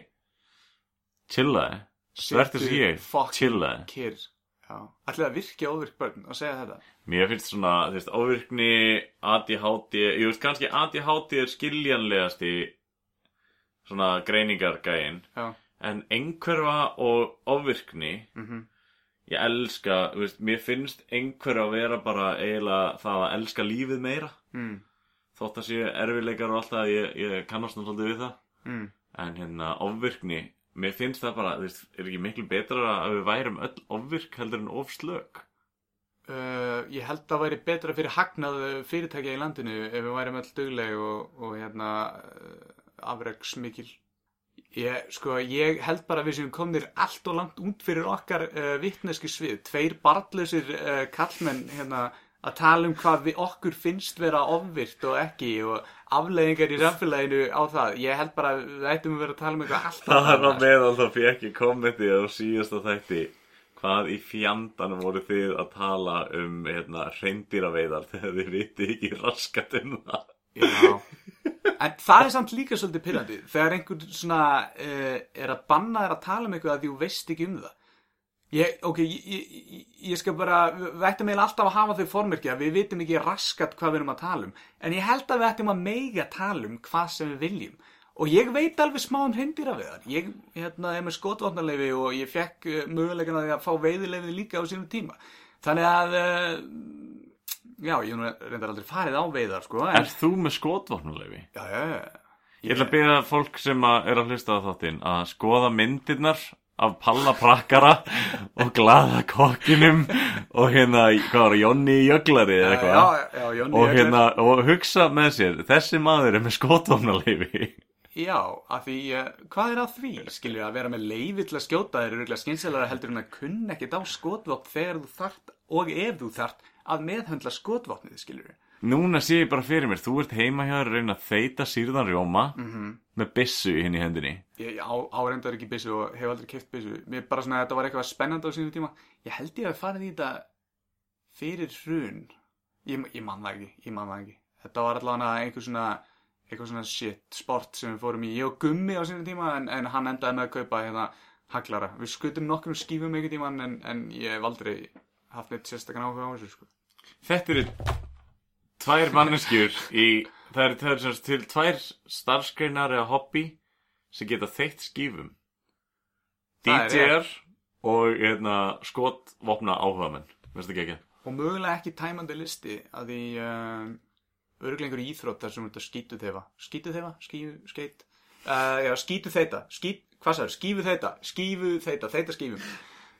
Chillaði, sig ég Chillaði Kyrr. Já. Ætlaði að virkja óvirk börn og segja þetta. Mér finnst svona, þú veist, óvirkni ADHD, ég veist kannski ADHD er skiljanlegasti svona greiningargæin Já, en einhverfa og ofvirkni mhm. ég elska, veist, mér finnst einhverfa að vera bara eiginlega það að elska lífið meira. Mm. þótt að séu erfileikar og allt það ég, ég kannast svolítið við það. Mm. en hérna ofvirkni mér finnst það bara, þú veist, er ekki miklu betra að við værum öll ofvirk heldur en ofslög Uh, ég held að væri betra fyrir hagnað fyrirtækja í landinu ef við værim öll dugleg og, og hérna uh, afregsmikil ég, sko, ég held bara að við séum komnir allt og langt út fyrir okkar uh, vittneski svið, tveir barnlausir uh, kallmenn hérna að tala um hvað við okkur finnst vera ofvirt og ekki og afleiðingar í samfélaginu á það. Ég held bara að við ættum að vera að tala um eitthvað allt það er á annað. meðal þá fekk ég kommentið á síðasta þætti. Hvað í fjandanum voru þið að tala um hérna, reyndýraveiðar þegar þið viti ekki raskat um það? Já, en það er samt líka svolítið pyrrandi þegar einhver svona uh, er að banna þér að tala um eitthvað að þú veist ekki um það. Ég, ok, ég, ég, ég- skal bara við ættum eiginlega alltaf að hafa þau formerki að við vitum ekki raskat hvað við erum að tala um. En ég held að við ættum að meiga tala um hvað sem við viljum. Og ég veit alveg smá um hreindýra við það ég hérna, er með skotvarnarleifi og ég fekk uh, mögulegan að fá veiðileifi líka á sínum tíma. Þannig að uh, já, ég reyndar aldrei farið á veiðar sko, en, Er þú með skotvopnuleifi? Já, já, já. Ég ætla að byrja fólk sem að er að hlusta á þáttinn að skoða myndirnar af Palla Prakkara og glaða kokkinum og hérna, hvað var það, Jonni Jöglari eða eitthvað Já, já, já, Jónni og Jöklar. hérna, og hugsa með sér þessi maður er með skotvopnuleifi Já, af því, uh, hvað er að því? Skilur að vera með leifi til að skjóta þér er auðvitað skynselara heldur en að kunna ekkert á skotvopn þegar þú þart og ef þú þart að meðhöndla skotvopnið, skilur Núna sé ég bara fyrir mér, þú ert heima hjá að reyna að þeita sýrðan rjóma Mhm. með byssu í henni hendinni Ég áreindar ekki byssu og hef aldrei keft byssu. Mér bara svona að þetta var eitthvað spennandi á sínum tíma. Ég held ég að farið í þetta fyrir hrun. Ég, ég man það ekki, ég man það ekki. Þetta var allavega einhver svona, eitthvað svona shit sport sem við fórum í. Ég og Gummi á sínum tíma en, en hann endaði með að kaupa hérna haglara. Við skutum nokkrum skífum einhvern tíman en, en ég hef aldrei haft neitt sérstakann áhuga á þessu sko. Þetta eru tvær manneskjur í, það eru það er sem til tvær starfskreinar eða hobby sem geta þeitt skífum DJ-ar og hérna, skotvopna áhugamenn Veistu ekki ekki? Og mögulega ekki tæmandi listi að því uh, örglengur íþrótt þar sem ert að skýtu þefa. Skýtu þefa? Skífu, skeitt? Uh, já, skýtu þeita. Skít, hvað sagður? Skífu þeita. Skífu þeita. Þeita skífum.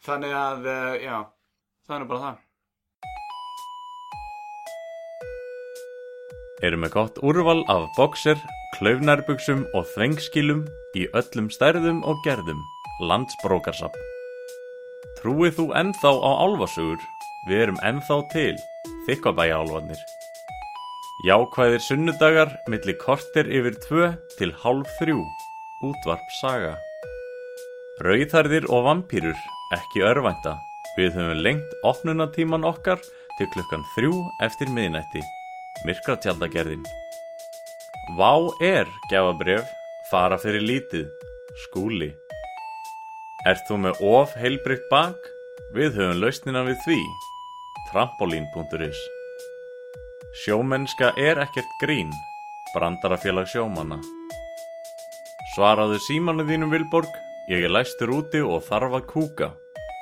Þannig að, uh, já, það er bara það. Eru með gott úrval af boxer, klaufnærbuxum og þvengskilum í öllum stærðum og gerðum. Landsbrókarsap. Trúið þú ennþá á álfasugur? Við erum ennþá til. Þykkabæja álfarnir. Jákvæðir sunnudagar milli korter yfir tvö til hálf þrjú. Útvarp saga. Rauðarðir og vampýrur, ekki örvænta. Við höfum lengt opnunatíman okkar til klukkan þrjú eftir miðnætti. Myrkratjaldagerðin. Vá er, gjafabref, fara fyrir lítið. Skúli. Ert þú með of heilbreytt bak? Við höfum lausnina við því. Trampolín.is Sjómennska er ekkert grín. Brandarafélag sjómanna. Svaraðu símanu þínum Vilborg, ég er læstur úti og þarf að kúka.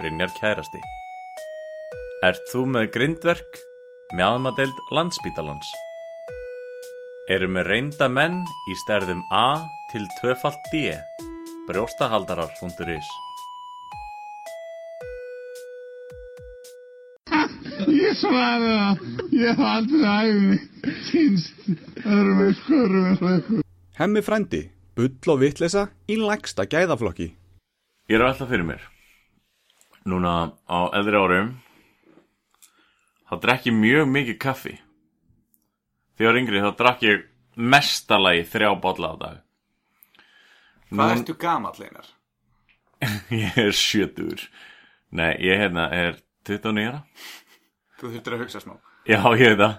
Brynjar kærasti. Ert þú með grindverk? Mjadmadeild landsbítalans. Eru með reynda menn í stærðum A til 2 D. Brjóstahaldarar.is Ég svaraði það. Ég hef aldrei æfni kynst öðrum skörum en sveikur. Hemmi frændi, bull og vitleysa í lægsta gæðaflokki. Ég er alltaf fyrir mér. Núna á eldri árum þá drekk ég mjög mikið kaffi. Þegar yngri þá drakk ég mestalagi þrjá bolla á dag. Hvað ertu gamall einar? Ég er sjötur. Nei, ég hérna er 29 ára. Þú þurftir að hugsa smá. Já, ég veit það.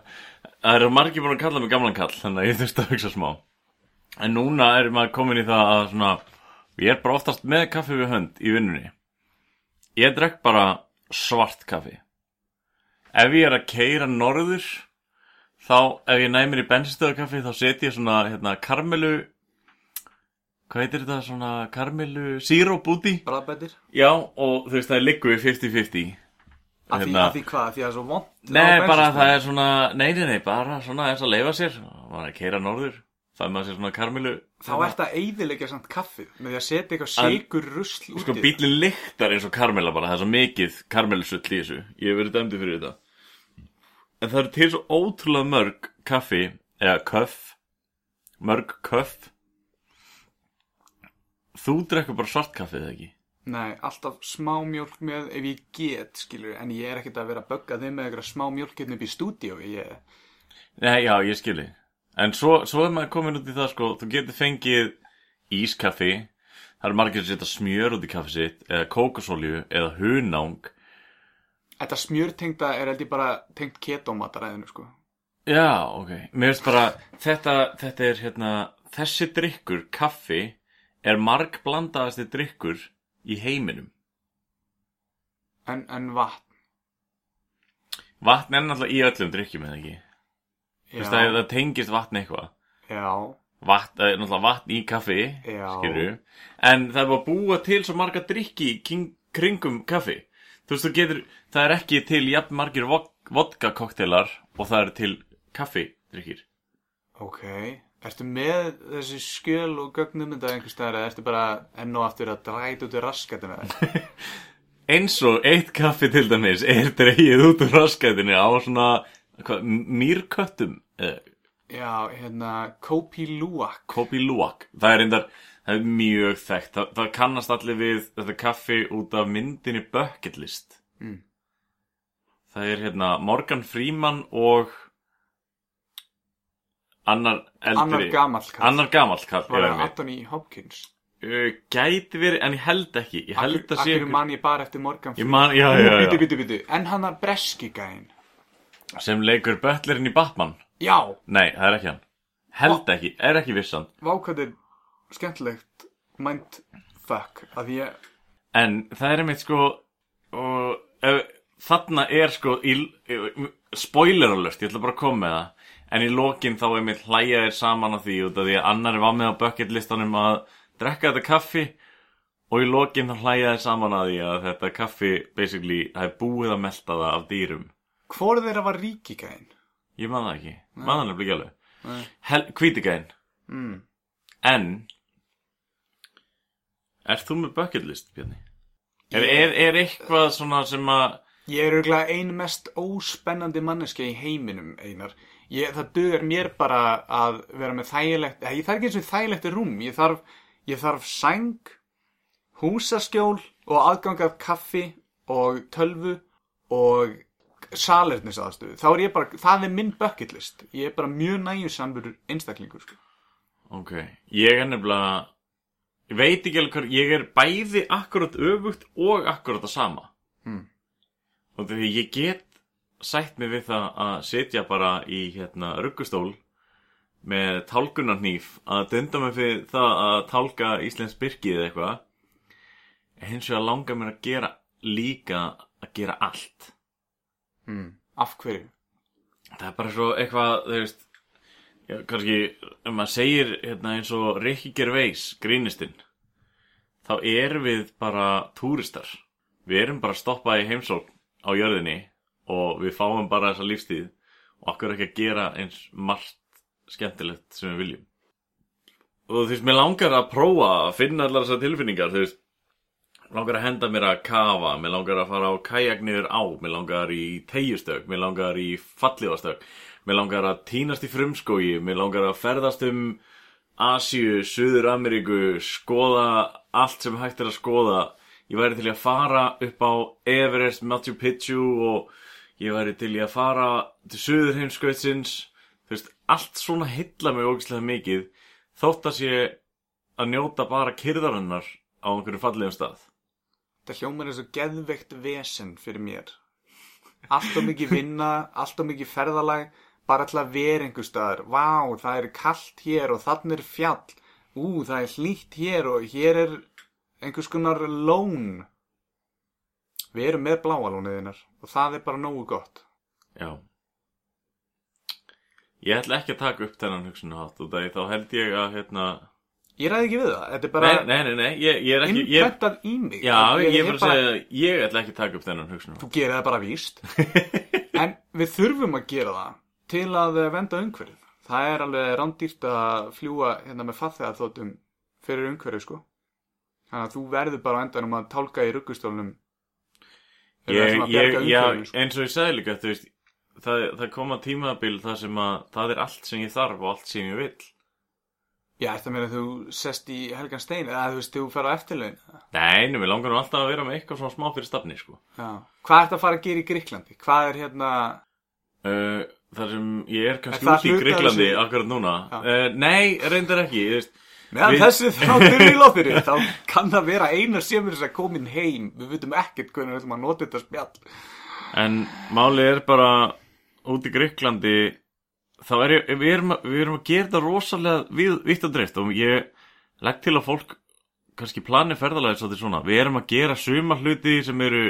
Það eru margir búin að kalla mig gamlan kall, þannig að ég þurfti að hugsa smá. En núna er maður komin í það að svona, ég er bara oftast með kaffi við hönd í vinnunni. Ég drekk bara svart kaffi. Ef ég er að keira norður, þá ef ég næmir í bensinstöðakaffi, þá seti ég svona hérna, karmelu hvað heitir þetta svona karmelu síróp úti Bræðbættir já og þú veist það er liggu við 50-50 Af því, Hérna. af því hvað? Af því að það er svo vond Nei, bara það er svona, nei, nei, nei, bara svona eins að leifa sér. Er að keira norður það maður sér svona karmelu. Þá ert að eyðilegja samt kaffið með því að setja eitthvað sigur rusl út Sko bílinn lyktar eins og karmela bara, það er svo mikið karmelusull í þessu. Ég hef verið dæmdi fyrir þetta En það eru til svo ótrúlega mörg kaffi, eða köff Mörg köff. Þú drekkur bara svart kaffi, eða ekki? Nei, alltaf smá mjólk með ef ég get, skilur, en ég er ekkert að vera að bögga þeim með eitthvað smá mjólk hérna upp í stúdíu, ég, Nei, já, ég skilji En svo, svo er maður komin út í það, sko Þú getur fengið ískaffi. Það eru margir sem setja smjör út í kaffi sitt Eða kókosolju, eða hunang þetta smjörtengda er held ég bara tengt ketómataræðinu, sko. Já, ok. Mér finnst bara, þetta, þetta er hérna, þessi drikkur, kaffi, er marg blandaðasti drikkur í heiminum. En, en vatn, Vatn er náttúrulega í öllum drikkjum, eða ekki? Þú veist að það tengist vatn eitthvað. já, Vatn, það er náttúrulega vatn í kaffi, skilju. En það er bara búa til svo marga drikki í kringum kaffi. Þú veist, þú getur, það er ekki til jafn margir vodka kokteilar og það er til kaffidrykkir. ok. Ertu með þessi skjöl og gögnum þetta einhvers staðar eða ertu bara enn og aftur að dræta út í með það? eins og eitt kaffi til dæmis er dreigið út úr raskæðinu á svona hva, mýrköttum Já, hérna, Kopi Luwak. Kopi Luwak það er reyndar, það er mjög þekkt það, það kannast allir við þetta kaffi út af myndinni Bucket List Mm. það er hérna Morgan Freeman og annar eldri Annar gamall kall. annar gamall kall Var já, það einmitt. Anthony Hopkins? Uh, gæti verið, en ég held ekki ég held að sé býtu. En hann að breski gæinn. sem leikur butlerinn í Batman Já, Nei, það er ekki hann Held ekki, er ekki vissan vákvæðið skemmtilegt mindfuck að ég En það er einmitt sko og, ef, Þarna er sko í, Spoiler alert, ég ætla bara að koma með það En í lokin þá einmitt hlæja þér saman á því út af því að annar var með á bucket listanum að drekka þetta kaffi og í lokin þá hlæja þér saman að því að þetta kaffi basically, það er búið að melta það af dýrum. Hvor þeirra var ríki gæinn? Ég man það ekki, man það nefnilega ekki alveg. Hvítigæn Mm. En Ert þú með bucket list, Bjarni? Er, er, er eitthvað svona sem að Ég er auðvitað ein mest óspennandi manneski í heiminum, Einar. Ég, það dugar mér bara að vera með þægilegt, ég þarf ekki eins og þægilegt rúm. Ég þarf, ég þarf sæng, húsaskjól og aðgang af kaffi og tölvu og salernisaðstöðu. Þá er ég bara, það er minn bucket list. Ég er bara mjög næjusamur einstaklingur, sko. Ok, ég er nefnilega Ég veit ekki alveg hvað Ég er bæði akkurat öfugt og akkurat það sama Hmm. Og því ég get sætt mig við það að setja bara í hérna ruggustól með tálgunarnýf að dunda mig fyrir það að tálka Íslands byrkið eða eitthvað hins vegar langar mér að gera líka að gera allt Mm. Af hverju? það er bara svo eitthvað þú veist já, kannski, ef maður segir hérna, eins og Ricky Gervais grínistinn þá erum við bara túristar. Við erum bara að stoppa í heimsókn á jörðinni og við fáum bara þessa lífstíð og okkur ekki að gera eins margt skemmtilegt sem við viljum. Og þú veist, mér langar að prófa að finna allar þessar tilfinningar þú veist. Langar að henda mér að kafa, mér langar að fara á kajak niður á, mér langar í tegjustök, mér langar í falliðastök, mér langar að týnast í frumskógi, mér langar að ferðast um Asíu, Suður Ameríku, skoða allt sem hægt er að skoða. Ég væri til að fara upp á Everest, Machu Picchu og ég væri til að fara til Suður heimskautsins. Þú veist, allt svona heilla mig ógislega mikið þótt að sé að njóta bara kyrðarinnar á einhverju fallegum stað. Það hljómar eins og geðveikt vesen fyrir mér. Allt og mikið vinna, allt og mikið ferðalag, bara að vera einhver staðar. Vá, það er kallt hér og þannig er fjall. Ú, það er hlýtt hér og hér er einhvers konar lón. Við erum með bláalóniðinnar og það er bara nógu gott. Já. Ég ætla ekki að taka upp þennan hugsunahátt út af því þá held ég að hérna, Ég ræði ekki við það, þetta er bara Nei, nei, nei, ég, ég er ekki ég, innprentað í mig Já, ég, Ég er bara að segja Ég ætla ekki að taka upp þennan hugsunum Þú gerir það bara víst En við þurfum að gera það til að venda umhverfið Það er alveg rándýrt að fljúa hérna með fatþegar þóttum fyrir umhverfið sko Þannig að þú verður bara endanum að tálka í ruggustólnum ég, ég, já, eins og ég sagði líka þú veist, það, það koma tímabil þar sem að það er allt sem ég þarf og allt sem ég vill Já, þetta meina þú sest í Helgan Stein eða þú veist, þú fer á eftirlaun Nei, nú, við langar nú alltaf að vera með eitthvað svona smá fyrir stafni sko. Já. Hvað ert að fara að gera í Gríklandi? Hvað er hérna uh, þar sem ég er kannski út í þessu? akkurat núna. Uh, Nei, reyndar ekki Meðan þessi þáttur í lóttir þá kann það vera eina sem þess að komin heim. Við vitum ekkert hvernig við ætlum að nota þetta spjall. En málið er bara út í Gríklandi þá er ég, við erum, við erum að gera þetta rosalega vitt og dreift og ég legg til að fólk kannski plani ferðalagi svolítið svona. Við erum að gera suma hluti sem eru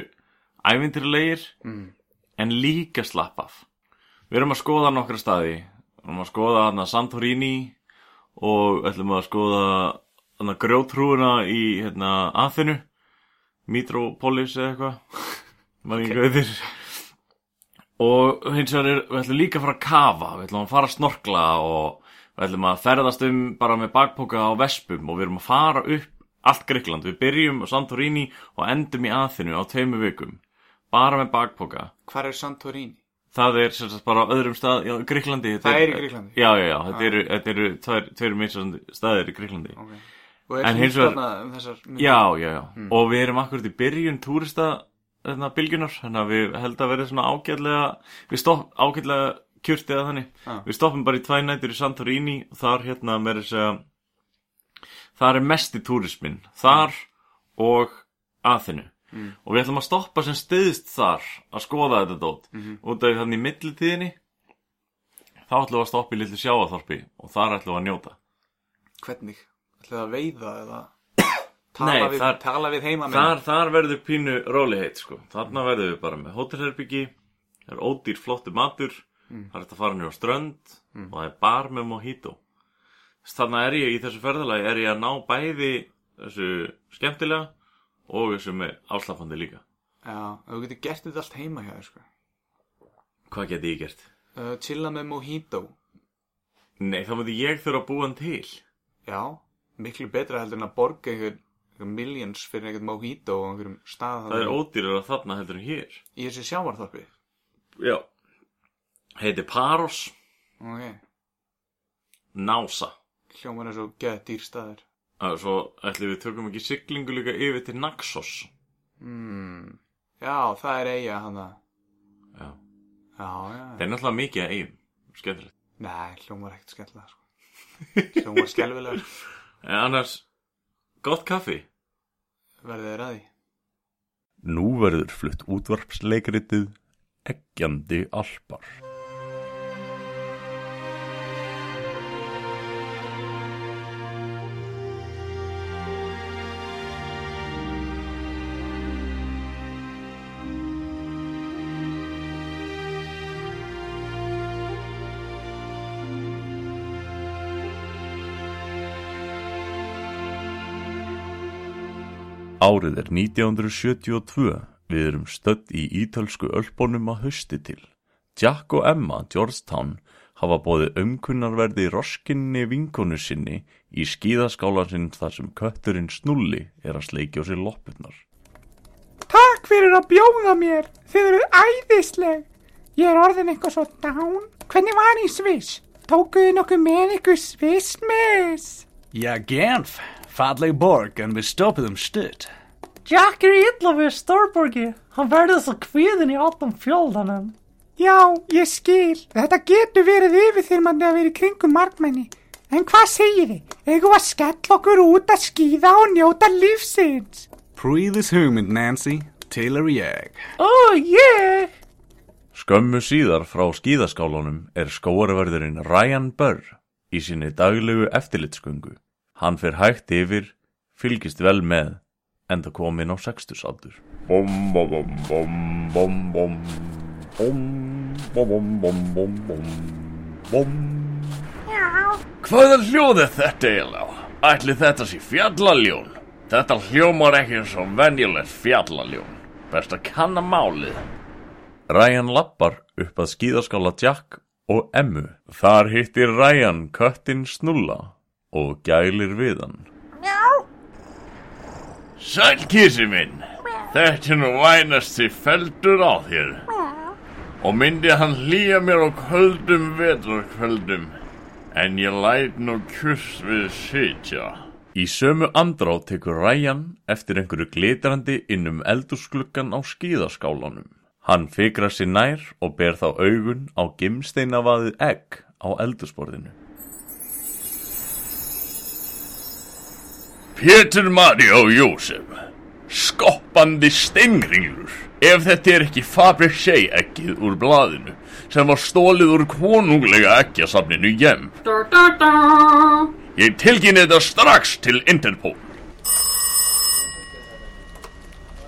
ævintýrlegir mm. en líka slapp af við erum að skoða nokkra staði. Við erum að skoða hana Santorini og ætlum að skoða hana grjótrúuna í hérna, Aþenu. Mitropolis eða eitthvað. Maður ekki þér og hins vegar er, við ætlum líka að fara að kafa. Við ætlum að fara að snorkla og við ætlum að ferðast um bara með bakpoka á vespum og við erum að fara upp allt Gríkland, við byrjum á Santorini og endum í Aþenu á tveimu vikum. Bara með bakpoka. Hvar er Santorini? Það er sem sagt bara á öðrum stað í Gríklandi Það er í Grikklandi? já, já, já, þetta eru, þetta eru tveir, tveir misjandi staðir í Gríklandi Okay. Og er En hlýtt hins vegar- þarna um þessar myndir? já, já, já, og við erum akkurat í byrjun túrista þarna, bylgjunar þannig að við held að vera svona ágætlega við stopp, ágætlega kjurti eða þannig Já. við stoppum bara í tvæ nætur í Santorini og þar hérna með þess að þar er mesti túrismin þar og Aþenu Mm. og við ætlum að stoppa sem stiðst þar að skoða þetta dót Mhm. út af þannig í millitíðinni þá ætlum við að stoppa í litlu sjáaþorpi og þar ætlum við að njóta Hvernig? Ætlaði að veiða eða Nei, tala, við, þar- tala við heima þar, þar verður pínu róliheit sko. þarna verður við bara með hótelherbyggi það er ódýr flottu matur Mm. það er hægt að fara nýja á strönd og það er bar með mojito þannig er ég í þessu ferðalagi er ég að ná bæði þessu skemmtilega og þessu með áslafandi líka. Já, þú getur gert þetta allt heima hjá þér sko. hvað geti ég gert? uh, Chilla með mojito. Nei, þá myndi ég þurfa að búa hann til. Já, miklu betra heldur en að borga einhver, einhver millions fyrir einhvern mojito á einhverjum stað það er ódýrar að þarna heldur en hér. Í þessu sjávarþorpi? Já. Heiti Paros. Ok, Nása. Hljómar er svo geð dýr staður og svo ætlum við tökum ekki siglingu líka yfir til Naxos mm. Já, það er eiga hana já Já, já, Það er náttúrulega mikið að eigum, skemmtilegt. Nei, hljómar ekkert skemmtilega sko. Hljómar skelfilega sko. En annars, gott kaffi. Þér að því Nú verður flutt útvarpsleikritið Eggjandi Alpar. Árið er 1972. Við erum stödd í ítölsku ölpunum að hausti til. Jack og Emma Georgetown hafa bóðið umkunnarverði roskinni vinkonu sinni í skíðaskálan sinn þar sem kötturinn Snulli er að sleikja á sér loppurnar. Takk fyrir að bjóða mér. Þið eru æðisleg. Ég er orðin eitthvað svo dán. Hvernig var í Sviss? Tókuðu nokkuð með ykkur Svissmiss? Ja, Genf. Falleg borg en við stoppuðum stutt. Jack er illa við Stórborgi. Hann verður svo kvíðin í allan fjöldanum. Já, ég skil. Þetta getur verið yfirþyrmandi að vera í kringum markmenni. En hvað segir þið? Við að skella okkur út að skýða og njóta lífsins? Prýðis hugmynd, Nancy. Til er ég. Oh yeah! Skömmu síðar frá skíðaskálanum er skóarverðurinn Ryan Burr í sinni daglegu eftirlitsgöngu. Hann fer hægt yfir, fylgist vel með, enda komin á sextusaldur. Hvaða hljóð er þetta eiginlega? Ætli þetta sé fjallaljón? Þetta hljómar ekki eins og venjulegt fjallaljón. Best að kanna málið. Ryan lappar upp að skýðaskála Jack og Emmu. Þar hittir Ryan köttin Snulla og gælir við hann. Sæl kísi minn, þetta er nú vænast því feldur á þér og myndi hann hlýja mér á köldum vetrarkvöldum en ég læt nú kjurs við sitja. Í sömu andrá tekur Ryan eftir einhverju glitrandi inn um eldúskluggan á skíðaskálanum. Hann fikrar sér nær og ber þá augun á gimsteinavaðið egg á eldúsborðinu. Pétur Mari og Jósef, skoppandi steingringlur, ef þetta er ekki Fabergé ekkið úr blaðinu sem var stólið úr konunglega eggjasafninu Jem. Ég tilkynni þetta strax til Interpol.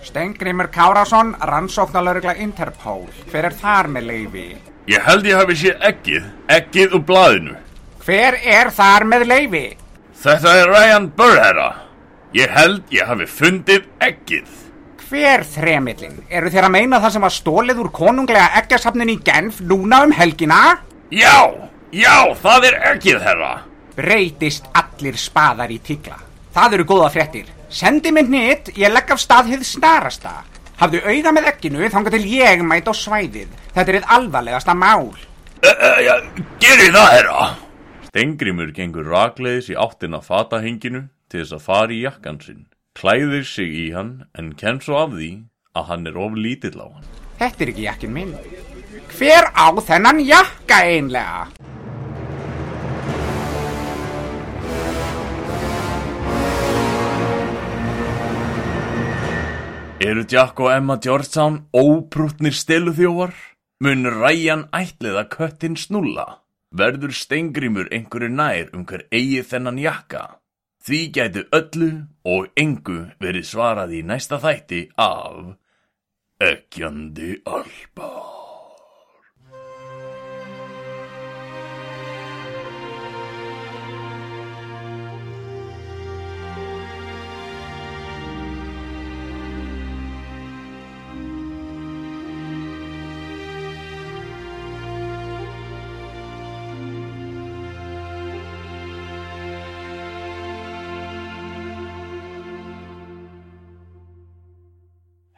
Stengrimur Kárásson, rannsóknalörgla Interpol. Hver er þar með leifi? Ég held ég hafi séð ekkið, ekkið úr blaðinu. Hver er þar með leifi? Þetta er Ryan Burr, herra. Ég held ég hafi fundið ekkið. Hver þremillin? Eru þér að meina það sem var stólið úr konunglega eggjasafnin í Genf núna um helgina? Já, já, það er ekkið, herra. Breytist allir spaðar í tíkla. Það eru góða fréttir. Sendi mig nýtt, ég legg af stað hið snarasta. Hafðu auða með egginu þanga til ég mæt á svæðið. Þetta er hið alvarlegasta mál. Uh, uh, ja, Gerið það, herra. Stengrimur gengur rakleiðis í áttina fatahenginu til þess að fara í jakkan sinn. Klæðir sig í hann en kenn svo af því að hann er of lítill á hann. Þetta er ekki jakkin minn. Hver á þennan jakka einlega? Eru Jack og Emma Georgetown óprútnir stiluþjófar? Mun Ryan ætliða köttin snulla? Verður stengrimur einhverju nær um hver eigi þennan jakka? Því gætu öllu og engu verið svarað í næsta þætti af Ekkjandi Alba.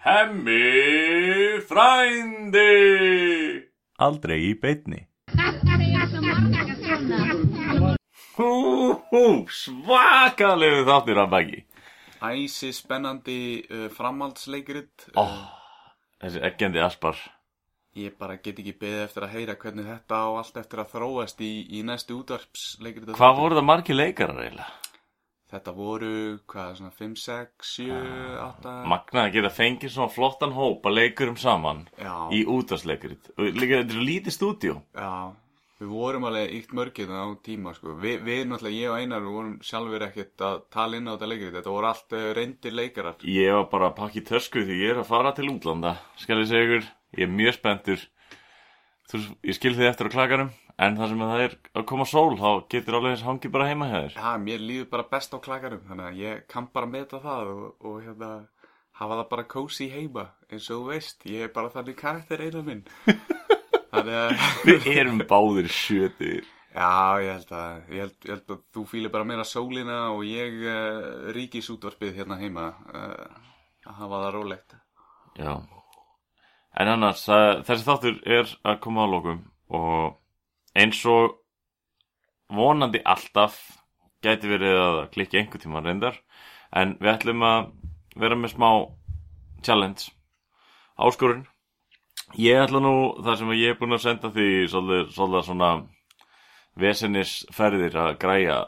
Hemmi frændi! Aldrei í beinni. Hú, hú, svakalegu þáttir að baki. Æsi spennandi uh, framhaldsleikrit Ó, þessi ekkjandi aspar. Ég bara get ekki beðið eftir að heyra hvernig þetta á allt eftir að þróast í, í næstu útvarpsleikrit Hvað voru það margir leikarar eiginlega? Þetta voru, hvað, svona 5, 6, 7, 8 Magnað að geta fengið svona flottan hóp að leikurum saman Já. í útvarsleikurit. Og líka þetta er lítið stúdíó. Já, við vorum alveg ykt mörgir á tíma sko. Vi, Við náttúrulega, ég og Einar, við vorum sjálfur ekkert að tala inn á þetta leikrit Þetta voru allt uh, reyndir leikarar Ég var bara að pakka í tösku því ég er að fara til útlanda. Skal ég segja ykkur, ég er mjög spenntur. Þú, ég skil þið eftir á klaganum, en það sem það er að koma sól, þá getur alveg eins hangi bara heima hjá þér. Já, mér líður bara best á klakarum Þannig að ég kann bara meta það og, og hérna hafa það bara kósi heima eins og veist, ég er bara þannig karakter einu minn Þannig að Við erum báðir sjötir. Já, ég held að, ég held, ég held að þú fýlir bara meira sólina og ég uh, ríkisútvarpið hérna heima uh, að hafa það rólegt. Já. En annars, þessi þáttur er að koma á lokum og eins og vonandi alltaf gæti verið að klikka einhver tíma reyndar en við ætlum að vera með smá challenge. Áskorun ég ætla nú þar sem ég er búin að senda því svolítið, svona vesennisferðir að græja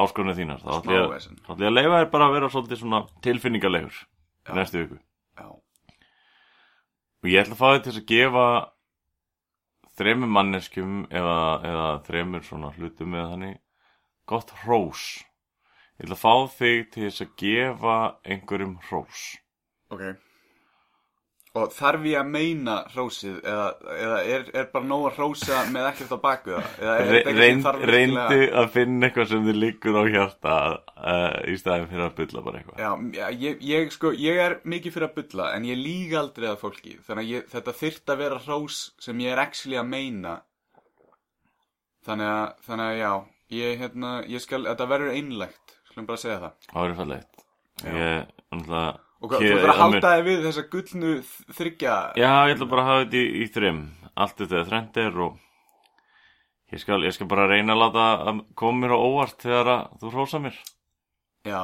áskorunni þínar. Þá ætla ég, ég að leifa þér bara að vera svolítið svona tilfinningalegur næstu viku. Já. og ég ætla að fá þig til að gefa þremur manneskjum eða, eða þremur svona hlutum eða þannig gott hrós ég ætla að fá þig til þess að gefa einhverjum hrós Ok. Og þarf ég að meina hrósið eða, eða er, er bara nóg að hrósa með ekkert á baku það? Reynd, reyndu að finna eitthvað sem þið liggur á hjarta uh, í staðin fyrir að bylla bara eitthvað. Já, ég, ég, sko, ég er mikið fyrir að bulla en ég lík aldrei að fólki þannig að ég, þetta þyrft að vera hrós sem ég er actually að meina. Þannig að, þannig að já ég, hérna, ég skal, þetta verður einlegt skulum bara segja það. Það verður fallegt Ég, náttúrulega og hvað, þú ætlar að halda þig við þessa gullnu þ- þriggja Já, ég ætla bara að hafa þetta í, í þrim Allt þetta er og ég skal, ég skal bara reyna að láta að koma mér á óvart þegar að þú hrósa mér. Já,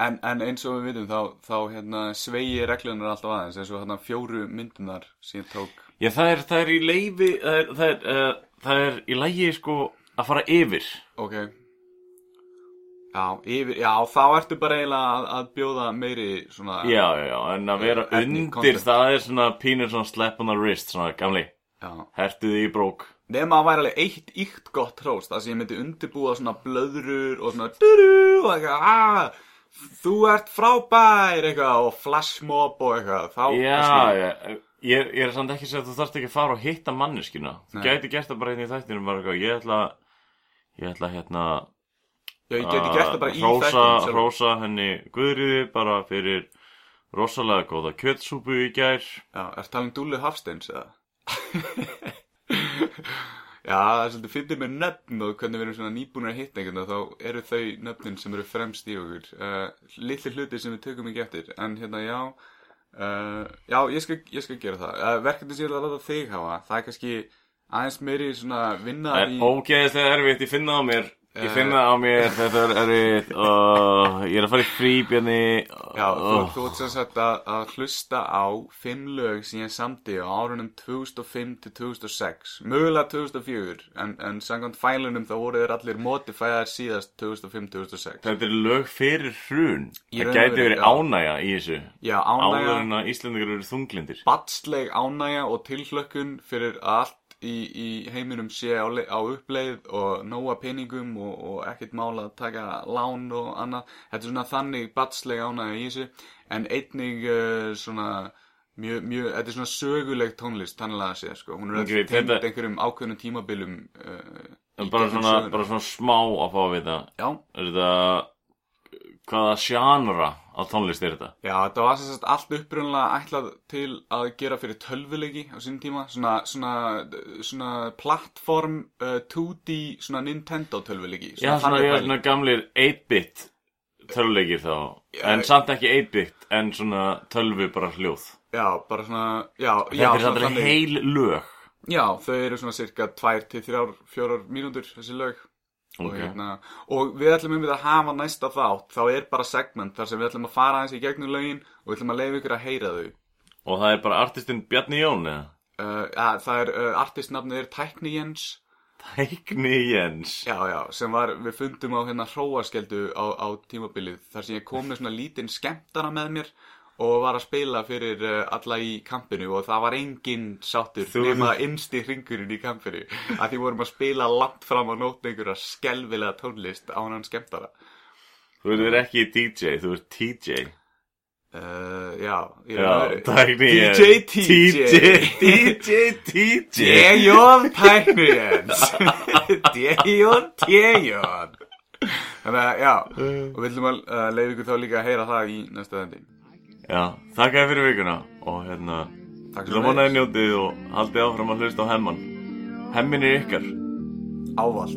en, en eins og við vitum þá, þá hérna, svegi reglunar alltaf aðeins eins og hérna fjóru myndunar sem ég tók. Já, það er, það er í leifi það er, það, er, uh, það er í lægi sko að fara yfir. Ok já, yfir, já, þá ertu bara eiginlega að, að bjóða meiri svona Já, já, já, en að vera undir content. það er svona pínur svona slap on the wrist svona gamli, já. hertu þig í brók Nefn að væri alveg eitt íkt gott hrós Það sem ég myndi undirbúa svona blöðrur Og svona duru og eitthvað ah, Þú ert frábær eitthvað Og flashmob og eitthvað Þá Já, kannski- já, ég, ég er samt ekki að þú þarft ekki að fara og hitta manneskina Þú Nei. gæti gert það bara inn í þættinum bara eitthvað, ég ætla ég ætla hérna Já, ég geti gert það bara í sjálfum. hrósa henni Guðriði bara fyrir rosalega góða kjötsúpu í gær. Já, er talað um Dúlu Hafsteins eða? Já, það er svolítið fyndið með nöfn og hvernig við erum svona nýbúinir að hitta einhvern og þá eru þau nöfnin sem eru fremst í okkur. Uh, litli hluti sem við tökum ekki eftir. En hérna já uh, já, ég skal, ég skal gera það. Uh, verkefni sem ég er að láta þig hafa það er kannski aðeins meiri svona vinna Það er í ógeðislega erfitt, ég finna á mér Ég finna á mér, þetta er erfitt uh, Ég er að fara í fríbjarni Já, þú, þú ert sem sagt að, að hlusta á fimm lög sem ég samdi á árunum 2005 til 2006 mögulega 2004 en, en samkvæmt fælunum þá voru þeir allir modifæðar síðast 2005-2006 Þetta er lög fyrir hrun. Það og gæti verið já. ánægja í þessu. Já, Áður ánægja, en að Íslandingar eru þunglindir. Batsleg ánægja og tilhlökkun fyrir allt í, í heiminum sé á, á uppleið og nóga peningum og, og ekkert mála að taka lán og annað. Þetta er svona þannig batsleg ánægja í þessu en einnig uh, svona mjög, mjög, þetta er svona söguleg tónlist þannig að segja sko. Hún er Ok, okay, tengd þetta- einhverjum ákveðnum tímabilum uh, bara svona, bara svona smá að fá að vita Já, Er þetta Hvaða sjánra á tónlist er þetta? Já, þetta var sagt allt upprunlega ætlað til að gera fyrir tölvuleiki á sínum tíma, svona, svona, svona plattform uh, 2D, svona Nintendo tölvuleiki. Já, svona, já, svona gamlir 8-bit töluleikir þá Já, En samt ekki 8-bit En svona tölvu bara hljóð Já, bara svona, já, já, Þetta er heil lög Já, þau eru svona cirka 2 til 3, 4 mínútur þessi lög. Og, Ok. hérna, og við ætlum um að hafa næsta þátt, þá er bara segment þar sem við ætlum að fara aðeins í gegnum lögin og við ætlum að leifa ykkur að heyra þau. Og það er bara artistinn Bjarni Jón eða? Uh, ja, það er, uh, artistnafnið er Tækni Jens. Tækni Jens Já, já, sem var, við fundum á hérna hróaskeldu á, á tímabilið þar sem ég kom með svona lítinn skemmtara með mér og var að spila fyrir uh, alla í kampinu og það var enginn sáttur Þú- nema innsti hringurinn í kampinu. Að því vorum að spila langt fram á nótt einhverja skelvilega tónlist á hann skemmtara. Þú er ekki DJ, þú er TJ uh, Já, ég Já, Jens DJ TJ DJ TJ Tækni Jens DJ TJ Þannig að, já, og við ætlum að uh, leiða ykkur þá líka að heyra það í næsta þendi Já, þakka þér fyrir vikuna Og hérna, Takk ég vil vona þér njótið Og haldið áfram að hlusta á hemman. Hemmin er ykkar. Ávalt